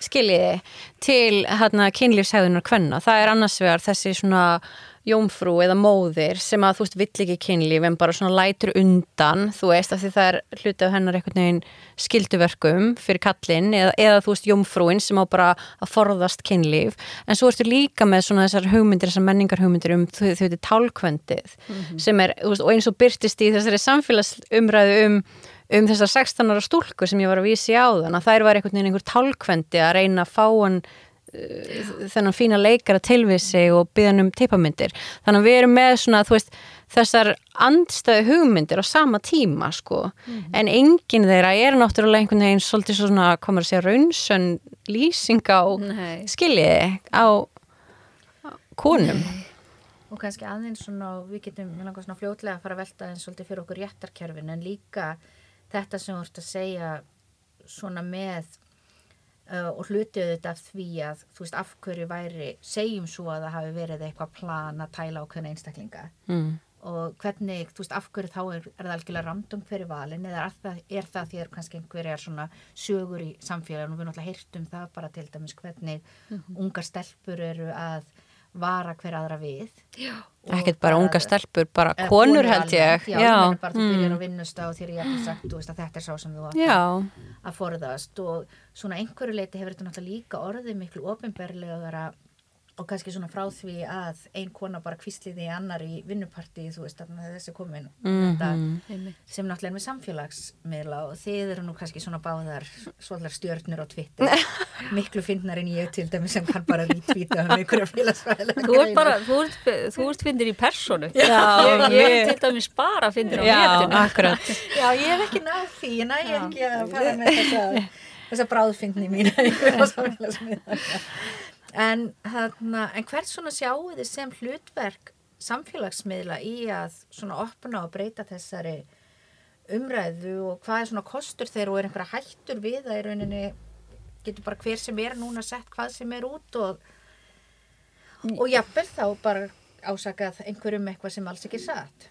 skiljiði, til hérna kynlífshæðunar kvenna. Það er annars vegar þessi svona jómfrú eða móðir sem að þú veist vill ekki kynlíf en bara svona lætur undan þú veist af því það er hluti af hennar einhvern veginn skilduverkum fyrir kallinn eða, eða þú veist jómfrúin sem á bara að forðast kynlíf. En svo ertu líka með svona þessar hugmyndir þessar menningar hugmyndir um þau þau veitir tálkvendið sem er veist, og eins og byrtist í þessari samfélagsumræðu um um þessar 16 ára stúlkur sem ég var að vísi á þann að þær var einhvern veginn einhver tálkvendi að reyna að fá hann þennan fína leikara tilvísi og byggja um teipamyndir þannig að við erum með svona veist þessar andstæðu hugmyndir á sama tíma sko. En enginn þeirra er náttúrulega einhvern veginn svolítið svona komur að segja raunsön lýsing á Nei. skiljiði á konum. Og kannski aðeins svona við getum svona fljótlega að fara að velta eins svolítið fyrir okkur réttarkerfin en líka þetta sem þú ert að segja svona með uh, og hlutið þetta því að þú veist af hverju væri segjum svo að það hafi verið eitthvað plan að tæla ákveðna einstaklinga mm. og hvernig, þú veist, af hverju þá er, er það algjörlega randum hverju valin eða er það, er það því að kannski einhverjar svona sögur í samfélaginu og við náttúrulega heyrtum það bara til dæmis hvernig ungar stelpur eru að vara hver aðra við Já. Ekkert bara unga stelpur, bara konur held ég já, meina bara þú Mm. byrjar á vinnusta og þér er ég sagt þú veist að þetta er sá sem þú já. að forðast og svona einhverju leiti hefur þetta náttúrulega líka orðið miklu ofinberlega og kannski svona frá því að ein kona bara kvistliði í annar í vinnuparti þú veist að þessi komin Mhm. þetta, sem náttúrulega er með samfélagsmiðla og þið eru nú kannski svona báðar svolítið stjörnur á Twitter. Miklu fyndnar en ég til dæmis sem kann bara rítvíta um einhverja félagsfæðilega Þú ert bara, þú ert, þú ert fyndir í personu. Já, ég, ég er til dæmis bara fyndir á akkurat. Já, ég hef ekki náð því, ég næ ekki að fara með þessa, þessa einhverja samfélagsmiðla. En, þarna, en hvert svona sjáu þið sem hlutverk samfélagsmiðla í að svona opna og breyta þessari umræðu og hvað er svona kostur þeir og er einhverja hættur við að í rauninni getur bara hver sem er núna sett hvað sem er út og og jafnvel þá bara ásakað einhverjum eitthvað sem alls ekki satt.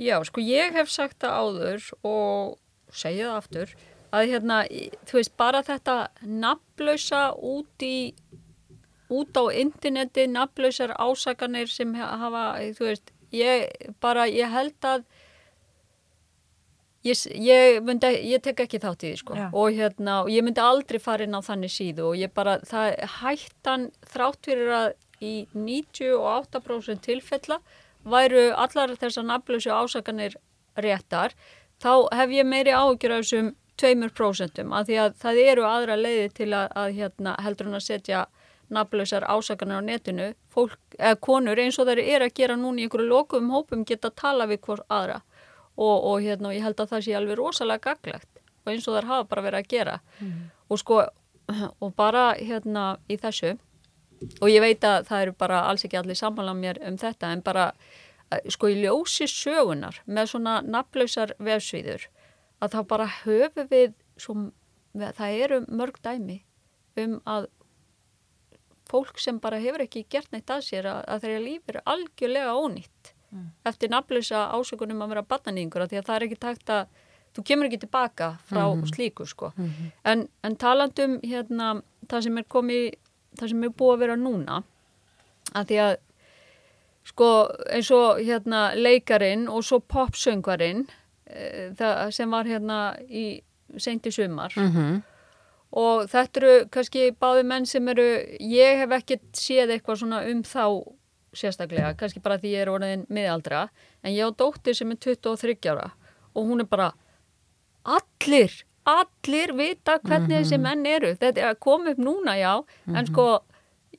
Já, sko ég hef sagt það áður og segja það aftur að hérna, þú veist, bara þetta nafnlausa út í út á interneti nafnlausar ásakanir sem ha- hafa, þú veist, ég bara, ég held að ég, ég, myndi, ég tek ekki þátt í því sko Já. og hérna, ég myndi aldrei fara inn á þannig síðu og ég bara, það hættan þrátt fyrir að í 98% tilfella væru allar þessar nafnlösu ásakanir réttar, þá hef ég meiri áhugjur af þessum tveimur prósentum að því að það eru aðra leiði til að, að hérna, heldur hann að setja nafnlausar ásakanir á netinu. Fólk, eða konur eins og þær eru að gera núna í einhverju lokum hópum geta að tala við hvort aðra. Og, og hérna, og ég held að það sé alveg rosalega gaglegt og eins og þær hafa bara verið að gera. Og sko og bara hérna í þessu og ég veit að það eru bara alls ekki allir sammála mér um þetta en bara sko í ljósi sögunar með svona nafnlausar vefsvíður að þá bara höfu við svo, það eru mörg dæmi um að fólk sem bara hefur ekki gert neitt að sér að, að þeirra líf er algjörlega ónýtt eftir nafnlösa ásökunum að vera batnaníðingur því að það er ekki takt að þú kemur ekki tilbaka frá slíku sko. En, en talandum hérna það sem er komið það sem er búið að vera núna að því að sko eins og hérna leikarin og svo popsöngvarinn e, það sem var hérna í seint í sumar Mm og þetta eru kannski báði menn sem eru, ég hef ekkert séð eitthvað svona um þá sérstaklega, kannski bara því ég er orðin miðaldra, en ég á dóttir sem er 23 ára og hún er bara allir, allir vita hvernig þessi menn eru. Þetta er að koma upp núna, já. En sko,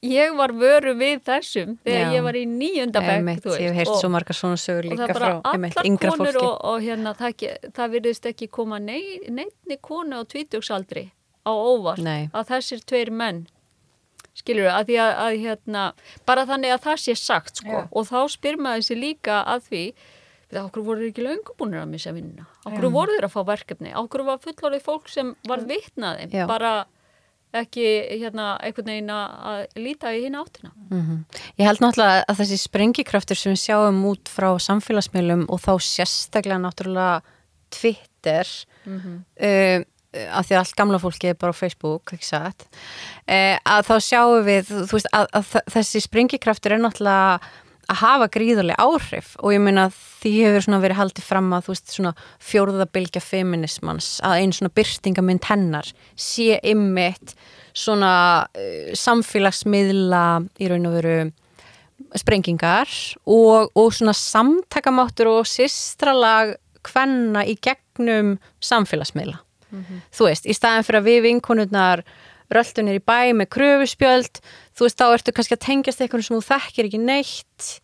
ég var vöru við þessum þegar Já. ég var í þú ég hef og- svo margar svona sögur líka frá einmitt, yngra fólki. og, og hérna það, það virðist ekki koma nei, neittni konu á tvítugsaldri á óvart Nei. að þessir tveir menn skilur við, að því að, að hérna, bara þannig að það sé sagt sko, Já. og þá spyr maður sér líka að því við okkur voru ekki löngubúnir að missa vinnuna okkur voru þeir að fá verkefni okkur var fullorðið fólk sem var vitnaði Já. bara ekki hérna einhvern veginn að líta í hinn áttina Mhm. Ég held náttúrulega að þessi sprengikraftur sem við sjáum út frá samfélagsmiðlum og þá sérstaklega náttúrulega Twitter Mhm. uh, að því að allt gamla fólki er bara á Facebook, ekki satt uh, að þá sjáum við þú veist, að, að þessi sprengikraftur er náttúrulega að hafa gríðarlega áhrif og ég meina því hefur svona verið haldið fram að þú veist svona fjórðabilgja feminismans að einn svona byrtingamind hennar sé ymmit svona uh, samfélagsmiðla í raun og veru sprengingar og, og svona samtakamáttur og sýstralag kvenna í gegnum samfélagsmiðla. Þú veist, í staðin fyrir að við vinkonurnar röltunir í bæ með kröfuspjöld, þú veist, þá ertu kannski að tengjast eitthvað sem þú þekkir ekki neitt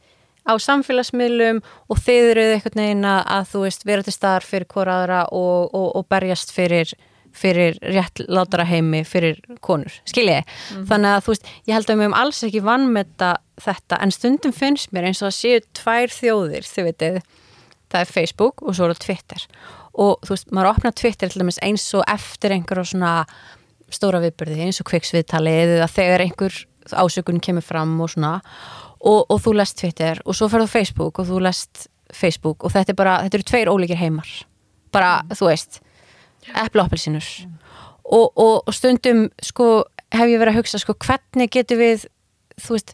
á samfélagsmiðlum og þeir eru eitthvað neina að þú veist, vera til staðar fyrir hvora aðra og, og, og berjast fyrir fyrir rétt látara heimi fyrir konur, skiljiði þannig að þú veist, ég held að við höfum alls ekki vannmeta þetta, en stundum finnst mér eins og það séu tvær þjóðir þau veitir, það er Facebook og svo er Twitter og þú veist, maður opnar Twitter til dæmis eins og eftir einhverjum svona stóra viðbyrði, eins og kviksviðtalið eða þegar einhver ásökun kemur fram og svona. Og, og þú lest Twitter og svo ferðu á Facebook og þú lest Facebook og þetta er bara, þetta eru tveir ólíkir heimar. Bara, þú veist epla appelsinur og, og, og stundum sko hef ég verið að hugsa sko hvernig getur við þú veist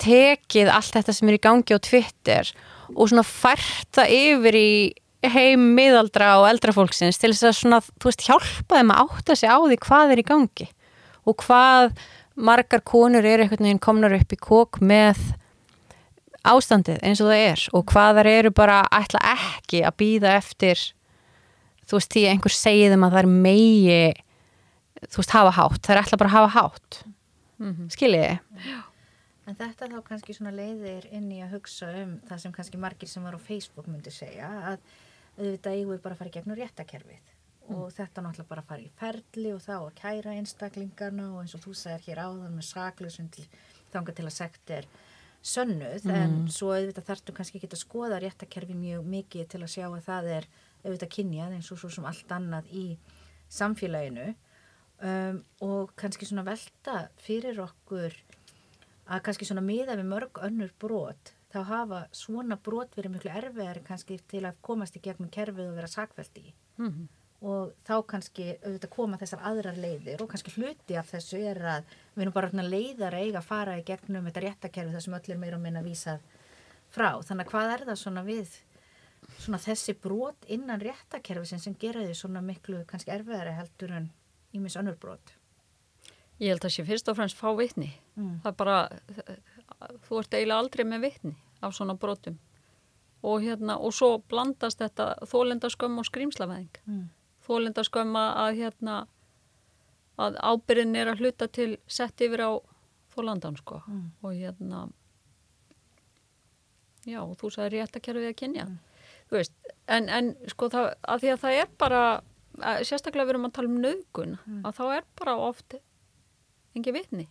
tekið allt þetta sem er í gangi á Twitter og svona fært það yfir í heim miðaldra og eldra fólksins til þess að svona, þú veist, hjálpa þeim að átta sig á því hvað er í gangi og hvað margar konur eru einhvern veginn komnar upp í kók með ástandið eins og það er og hvað þar eru bara ætla ekki að býða eftir þú veist því einhver segi þeim að það er megi þú veist hafa hátt, það er ætla bara að hafa hátt. Skiljiði? En þetta þá kannski svona leiðir inn í að hugsa um það sem kannski margir sem var á Facebook myndi segja að auðvitað eigum við bara að fara í gegnum réttakerfið og þetta náttúrulega bara að fara í ferli og þá að kæra einstaklingarna og eins og þú sagðir hér áðan með saklausun til þanga til að sekt er sönnuð. En svo auðvitað þarftu kannski ekki að skoða réttakerfi mjög mikið til að sjá að það er auðvitað kynjað eins og svo sem allt annað í samfélaginu. Um, og kannski svona velta fyrir okkur að kannski svona miða við mörg önnur brot þá hafa svona brot verið miklu erfiðari kannski til að komast í gegnum kerfið og vera sakvælt í Mhm. og þá kannski auðvitað koma þessar aðrar leiðir og kannski hluti af þessu er að við erum bara leiðar eiga að fara í gegnum þetta réttakerfi þar sem öll er meira og minna vísað frá þannig að hvað er það svona við svona þessi brot innan réttakerfisin sem gera því svona miklu kannski erfiðari heldur en ímis önnur brot? Ég held að sé fyrst og fremst fá vitni. Mm. Það er bara, þú ert eiginlega aldrei með vitni af svona brotum. Og hérna, og svo blandast þetta þólendaskömm og skrýmslaveðing. Mm. Þólendaskömm að hérna, að ábyrðin er að hluta til sett yfir á þólandan, sko. Mm. Og hérna, já, og þú sagði rétt að kerfið að kynja. Þú veist, en, en sko það, að því að það er bara, að, sérstaklega við erum að tala um nögun, að þá er bara oft engi vitni.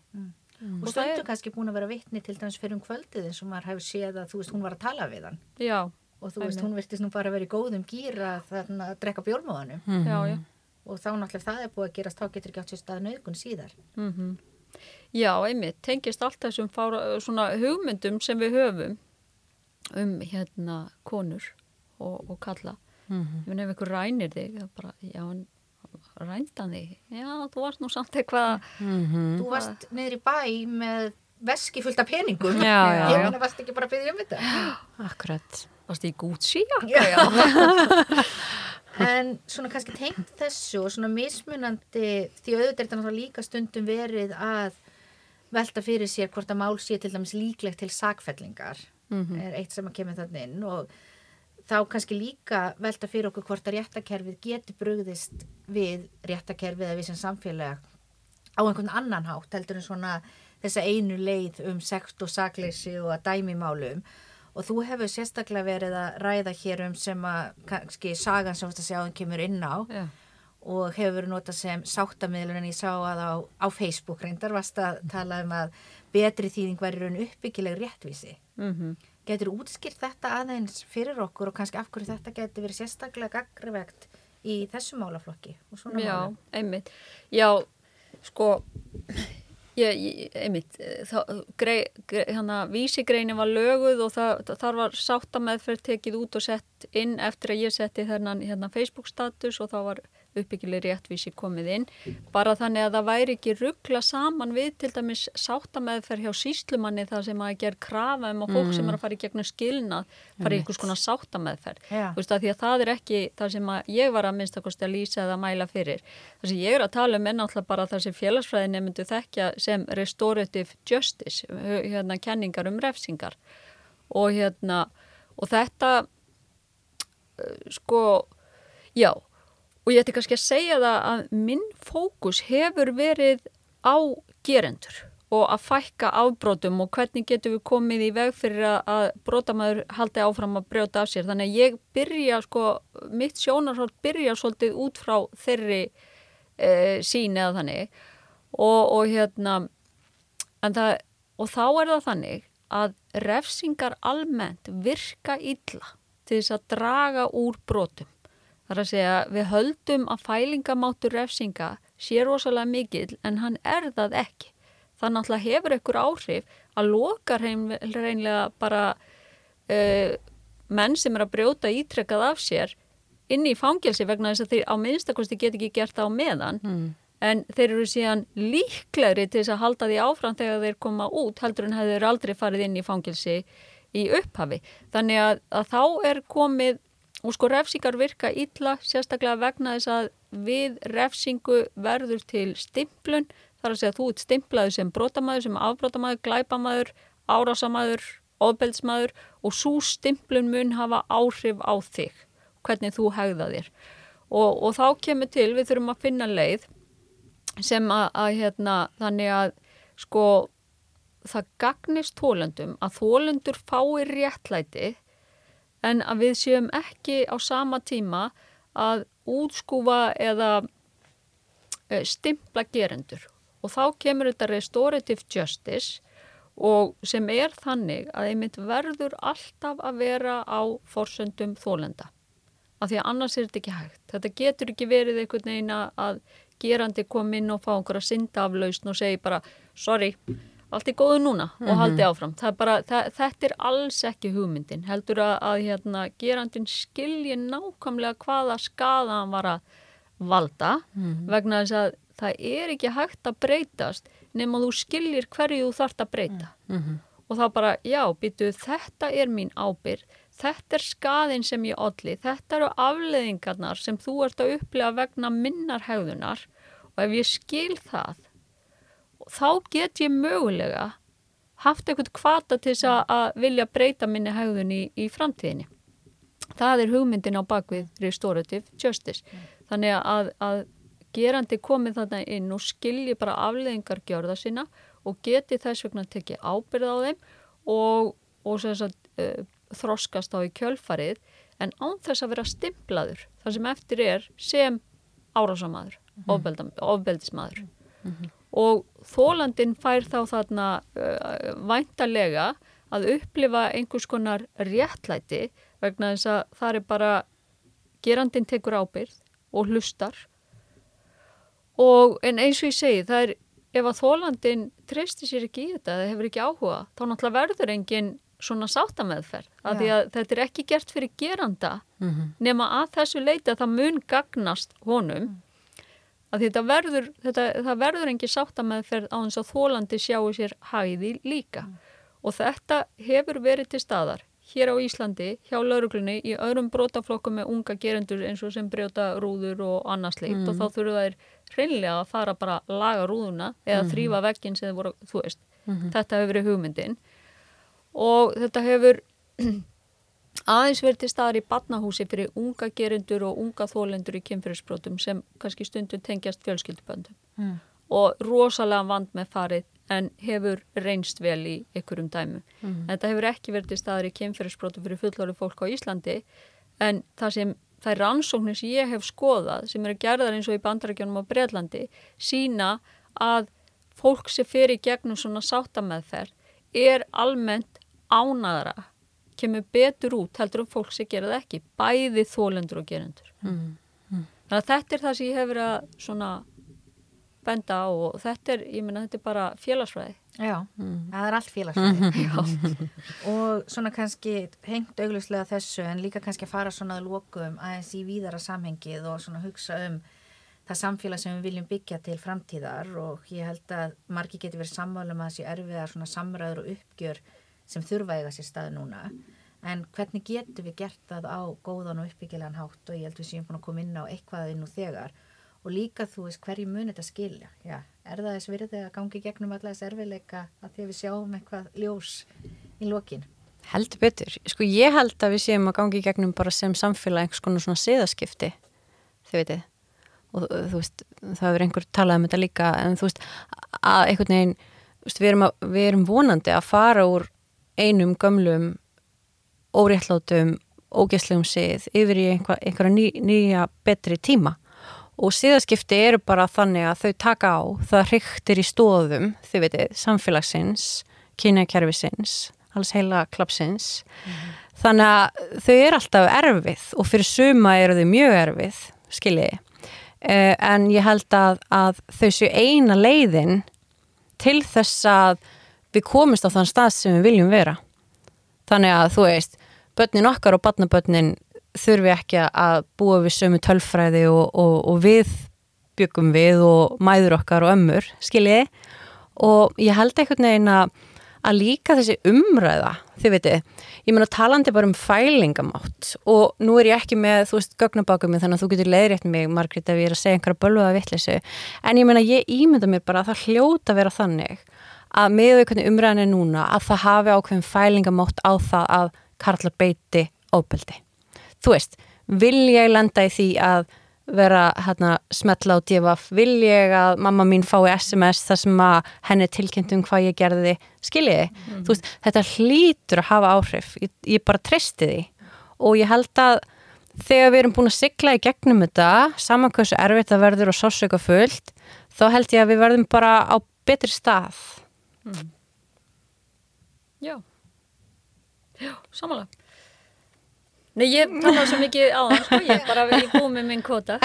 Mm. Og stundu kannski búin að vera vitni til dæmis fyrir um kvöldið eins og maður hefur séð að þú veist hún var að tala við hann Já, og þú veist hún virtist nú bara að vera í góðum gýra þarna að drekka bjórmóðanum já, já. og þá náttúrulega það er búið að gerast þá getur ekki átt sér stað nöðgun síðar. Mm Já, einmitt, tengist allt þessum fára, svona hugmyndum sem við höfum um hérna konur og, og kalla. Mhm. Finn ef einhver rænir þig, það bara, já, en rændan þig, já, þú varst nú samt eitthvað, Mhm. Þú varst niður í bæ með veski fullt af peningum. Já, já, Ég meina varst ekki bara að byggja um þetta. Akkurat. varst í Gucci, já, Já, já. en svona kannski tengt þessu og svona mismunandi því auðvitað er þetta náttúrulega líka stundum verið að velta fyrir sér hvort að mál sé til dæmis líklegt til sakfellingar er eitt sem að kemur þannig inn og þá kannski líka velta fyrir okkur hvort að réttakerfið getur brugðist við réttakerfið eða við sem samfélag á einhvern annan hátt heldur en svona þessa einu leið um sekt og sakleysi og að dæmi málum. Og þú hefur sérstaklega verið að ræða hér um sem að kannski sagan sem að sjá kemur inn á já, og hefur verið notað sem sáttamiðlun en ég sá að á, á Facebook reyndar varst að tala um að betri þýðing væri raun uppbyggileg réttvísi. mm Getur útskýrt þetta aðeins fyrir okkur og kannski af hverju þetta getur verið sérstaklega gaggrivegt í þessu málaflokki og svona já, málum? einmitt. Já, sko, ég, ég, einmitt, þá, grei, grei, hérna, vísigreinin var löguð og það, þar var sáttameðferð tekið út og sett inn eftir að ég setti þennan hérna, Facebook status og þá var uppbyggileg réttvísi komið inn. Bara þannig að það væri ekki ruggla saman við til dæmis sáttameðferð hjá síslumanni þar sem að ger krafa um að fólk sem er að fara í gegnum skilnað fara í einhvers konar sáttameðferð. Já. þú veist að því að það er ekki það sem að ég var að minnst að að lýsa eða mæla fyrir. Það sem ég er að tala um er náttúrulega bara það sem félagsfræði nefndu þekkja sem restorative justice hérna kenningar um refsingar. Og hérna og þetta sko já og ég ætti kannski að segja það að minn fókus hefur verið á gerendur og að fækka afbrótum og hvernig getum við komið í veg fyrir að, brótamæður haldi áfram að brjóta af sér. Þannig að ég byrja, sko, mitt sjónarsvöld byrja svolítið út frá þeirri e, sín eða þannig og, og hérna, en það, og þá er það þannig að refsingar almennt virka illa til þess að draga úr brotum. Það er að segja, við höldum að fælingamáttur refsinga sé rosalega mikill en hann er það ekki. Það náttúrulega hefur ykkur áhrif að loka reyn, reynlega bara uh, menn sem er að brjóta ítrekkað af sér inn í fangelsi vegna þess að þeir á minnstakosti get ekki gert það á meðan Mm. en þeir eru síðan líklegri til þess að halda því áfram þegar þeir koma út heldur en hefur aldrei farið inn í fangelsi í upphafi. Þannig að, að þá er komið og sko refsingar virka illa sérstaklega vegna þess að við refsingu verður til stimplun þar að segja að þú ert stimplaður sem brotamæður, sem afbrotamæður, glæpamæður, árásamæður, ofbeldsmæður og svo stimplun mun hafa áhrif á þig, hvernig þú hegða þér. Og, og þá kemur til, við þurfum að finna leið sem að, að hérna, þannig að sko það gagnist þólendum að þólendur fái réttlæti en að við séum ekki á sama tíma að útskúfa eða eh, stimpla gerendur og þá kemur þetta restorative justice og sem er þannig að einmitt verður alltaf að vera á forsöndum þólenda af því að annars er þetta ekki hægt. Þetta getur ekki verið einhvern veginn að gerandi kom inn og fá einhverja syndaflausn og segi bara sorry, allt er góðu núna og haldi áfram. Er bara, það, þetta er alls ekki hugmyndin. Heldur að, að hérna, gerandin skilji nákvæmlega hvaða skada hann var að valda vegna þess að það er ekki hægt að breytast nema þú skiljir hverju þú þarft að breyta og þá bara, já, býtu, þetta er mín ábyrð, þetta er skaðin sem ég olli, þetta eru afleðingarnar sem þú ert að upplega vegna minnar hegðunar og ef ég skil það, þá get ég mögulega haft eitthvað kvata til þess að- að vilja breyta minni hegðun í, í framtíðinni. Það er hugmyndin á bakvið restorative justice. Þannig að, að gerandi komið þarna inn og skilji bara afleðingar gjörða sína og geti þess vegna tekið ábyrð á þeim og, og sagt, uh, þroskast á í kjölfarið en án þess að vera stimplaður það sem eftir er sem árásamaður, ofbelda, ofbeldismadur og þólandin fær þá þarna uh, væntalega að upplifa einhvers konar réttlæti vegna þess að það er bara gerandin tekur ábyrð og hlustar. Og en eins og ég segi það er ef að þólandin treystir sér ekki í þetta eða hefur ekki áhuga þá náttúrulega verður engin svona sáttameðferð. Af því að þetta er ekki gert fyrir geranda. Nema að þessu leiti að það mun gagnast honum að þetta verður, þetta, það verður engin sáttameðferð á þess að þólandi sjáu sér hæði líka. Og þetta hefur verið til staðar hér á Íslandi hjá lauruglunni í öðrum brotaflokkum með unga gerendur eins og sem brjóta rúður og annars leitt og þá þurfa þær hreinlega að fara bara að laga rúðuna eða þrýfa vegginn sem þið voru, þú veist, þetta hefur verið hugmyndin. Og þetta hefur aðeins verið til staðar í badnahúsi fyrir unga gerendur og unga þólendur í kynfyrirsbrotum sem kannski stundum tengjast fjölskylduböndum Mm. og rosalega vand með farið en hefur reynst vel í ykkurum dæmu. Þetta hefur ekki verið til staðar í kynfyrirsbrotum fyrir fullorði fólk á Íslandi en það sem það er rannsóknir sem ég hef skoðað sem eru gerðar eins og í bandarækjunum á Breitlandi sína að fólk sem í gegnum svona sáttameðferð er almennt ánaðara kemur betur út heldur um fólk sem gera það ekki bæði þólendur og gerendur. Þannig að þetta er það sem ég hef verið að svona benda á og þetta er, ég meina þetta er bara félagsfræði. Já, það er allt félagsfræði. Og svona kannski hengt auglustlega þessu en líka kannski að fara svona að lokum aðeins í víðara samhengið og svona hugsa um það samfélag sem við viljum byggja til framtíðar. Og ég held að margi getur verið sammálum að þessi erfiðar svona samræður og uppgjör sem þurfa eiga sér stað núna. En hvernig getum við gert það á góðan og uppbyggilegan hátt? Og ég held við séum búin að koma inn á eitthvað inn og þegar. Og líka þú veist hverju mun þetta skilja? Já, er það þess virði að gangi gegnum alla þess erfiðleika að því að við sjáum eitthvað ljós í lokin? Heldur betur. Sko ég held að við séum að gangi gegnum bara sem samfélag einhvers konar svona siðaskipti, þið veitir. Og uh, þú veist, það hefur einhver talað um þetta líka, en þú veist, að einhvern veginn, við erum, að, við erum vonandi að fara úr einum gömlum, óréttlátum, ógæslegum sið yfir í einhver, einhverja ný, nýja betri tíma. Og siðaskipti eru bara þannig að þau taka á, það hryktir í stóðum, þið veitir, samfélagsins, kynjakerfisins, alls heila klapsins. Þannig að þau eru alltaf erfið og fyrir suma eru þau mjög erfið, skiljiði. Uh, en ég held að, að þau séu eina leiðin til þess að við komumst á þann stað sem við viljum vera. Þannig að þú veist, börnin okkar og barnabörnin þurfi ekki að búa við sömu tölfræði og, og, og við byggum við og mæður okkar og ömmur, skiljiði. Og ég held einhvern veginn að líka þessi umræða, þið veitir, ég meina talandi bara um fælingamátt og nú er ég ekki með, þú veist, gögnabákum þannig að þú getur leiðrétt mig, Margrét, ef ég er að segja einhverja bölvaða vittlisu, en ég meina ég ímynda mér bara að það hljóta vera þannig að með hvernig umræðan er núna að það hafi ákveðin fælingamátt á það að karla beiti óbeldi. Þú veist, vil ég lenda í því að vera hérna smetla á divaf, vil ég að mamma mín fái SMS þar sem að henni tilkynnt um hvað ég gerði? Skiljiði, mm. þú veist, þetta hlýtur að hafa áhrif, ég, ég bara treysti því. Og ég held að þegar við erum búin að sigla í gegnum þetta saman hversu erfitt það verður og sásöka fullt, þá held ég að við verðum bara á betri stað mm. Já Já, samanlega Nei, ég tala svo mikið á það, sko, ég bara vil búið með minn kvota.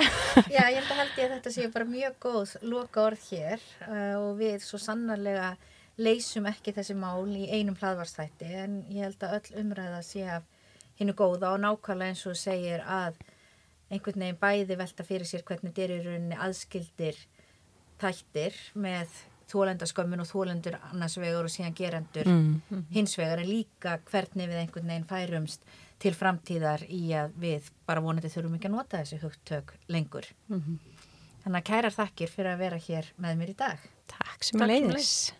Já, ég held að held ég að þetta sé bara mjög góð loka orð hér uh, og við svo sannarlega leysum ekki þessi mál í einum hlaðvarstætti en ég held að öll umræða sé af hinnu góða og nákvæmlega eins og segir að einhvern veginn bæði velta fyrir sér hvernig er í rauninni aðskildir þættir með þólendaskömmun og þólendur annars vegar og síðan gerendur mm. hins vegar en líka hvernig við einhvern veginn færumst til framtíðar í að við bara vonandi þurfum ekki að nota þessi hugtök lengur. Þannig að kærar þakkir fyrir að vera hér með mér í dag. Takk sem að leiðis.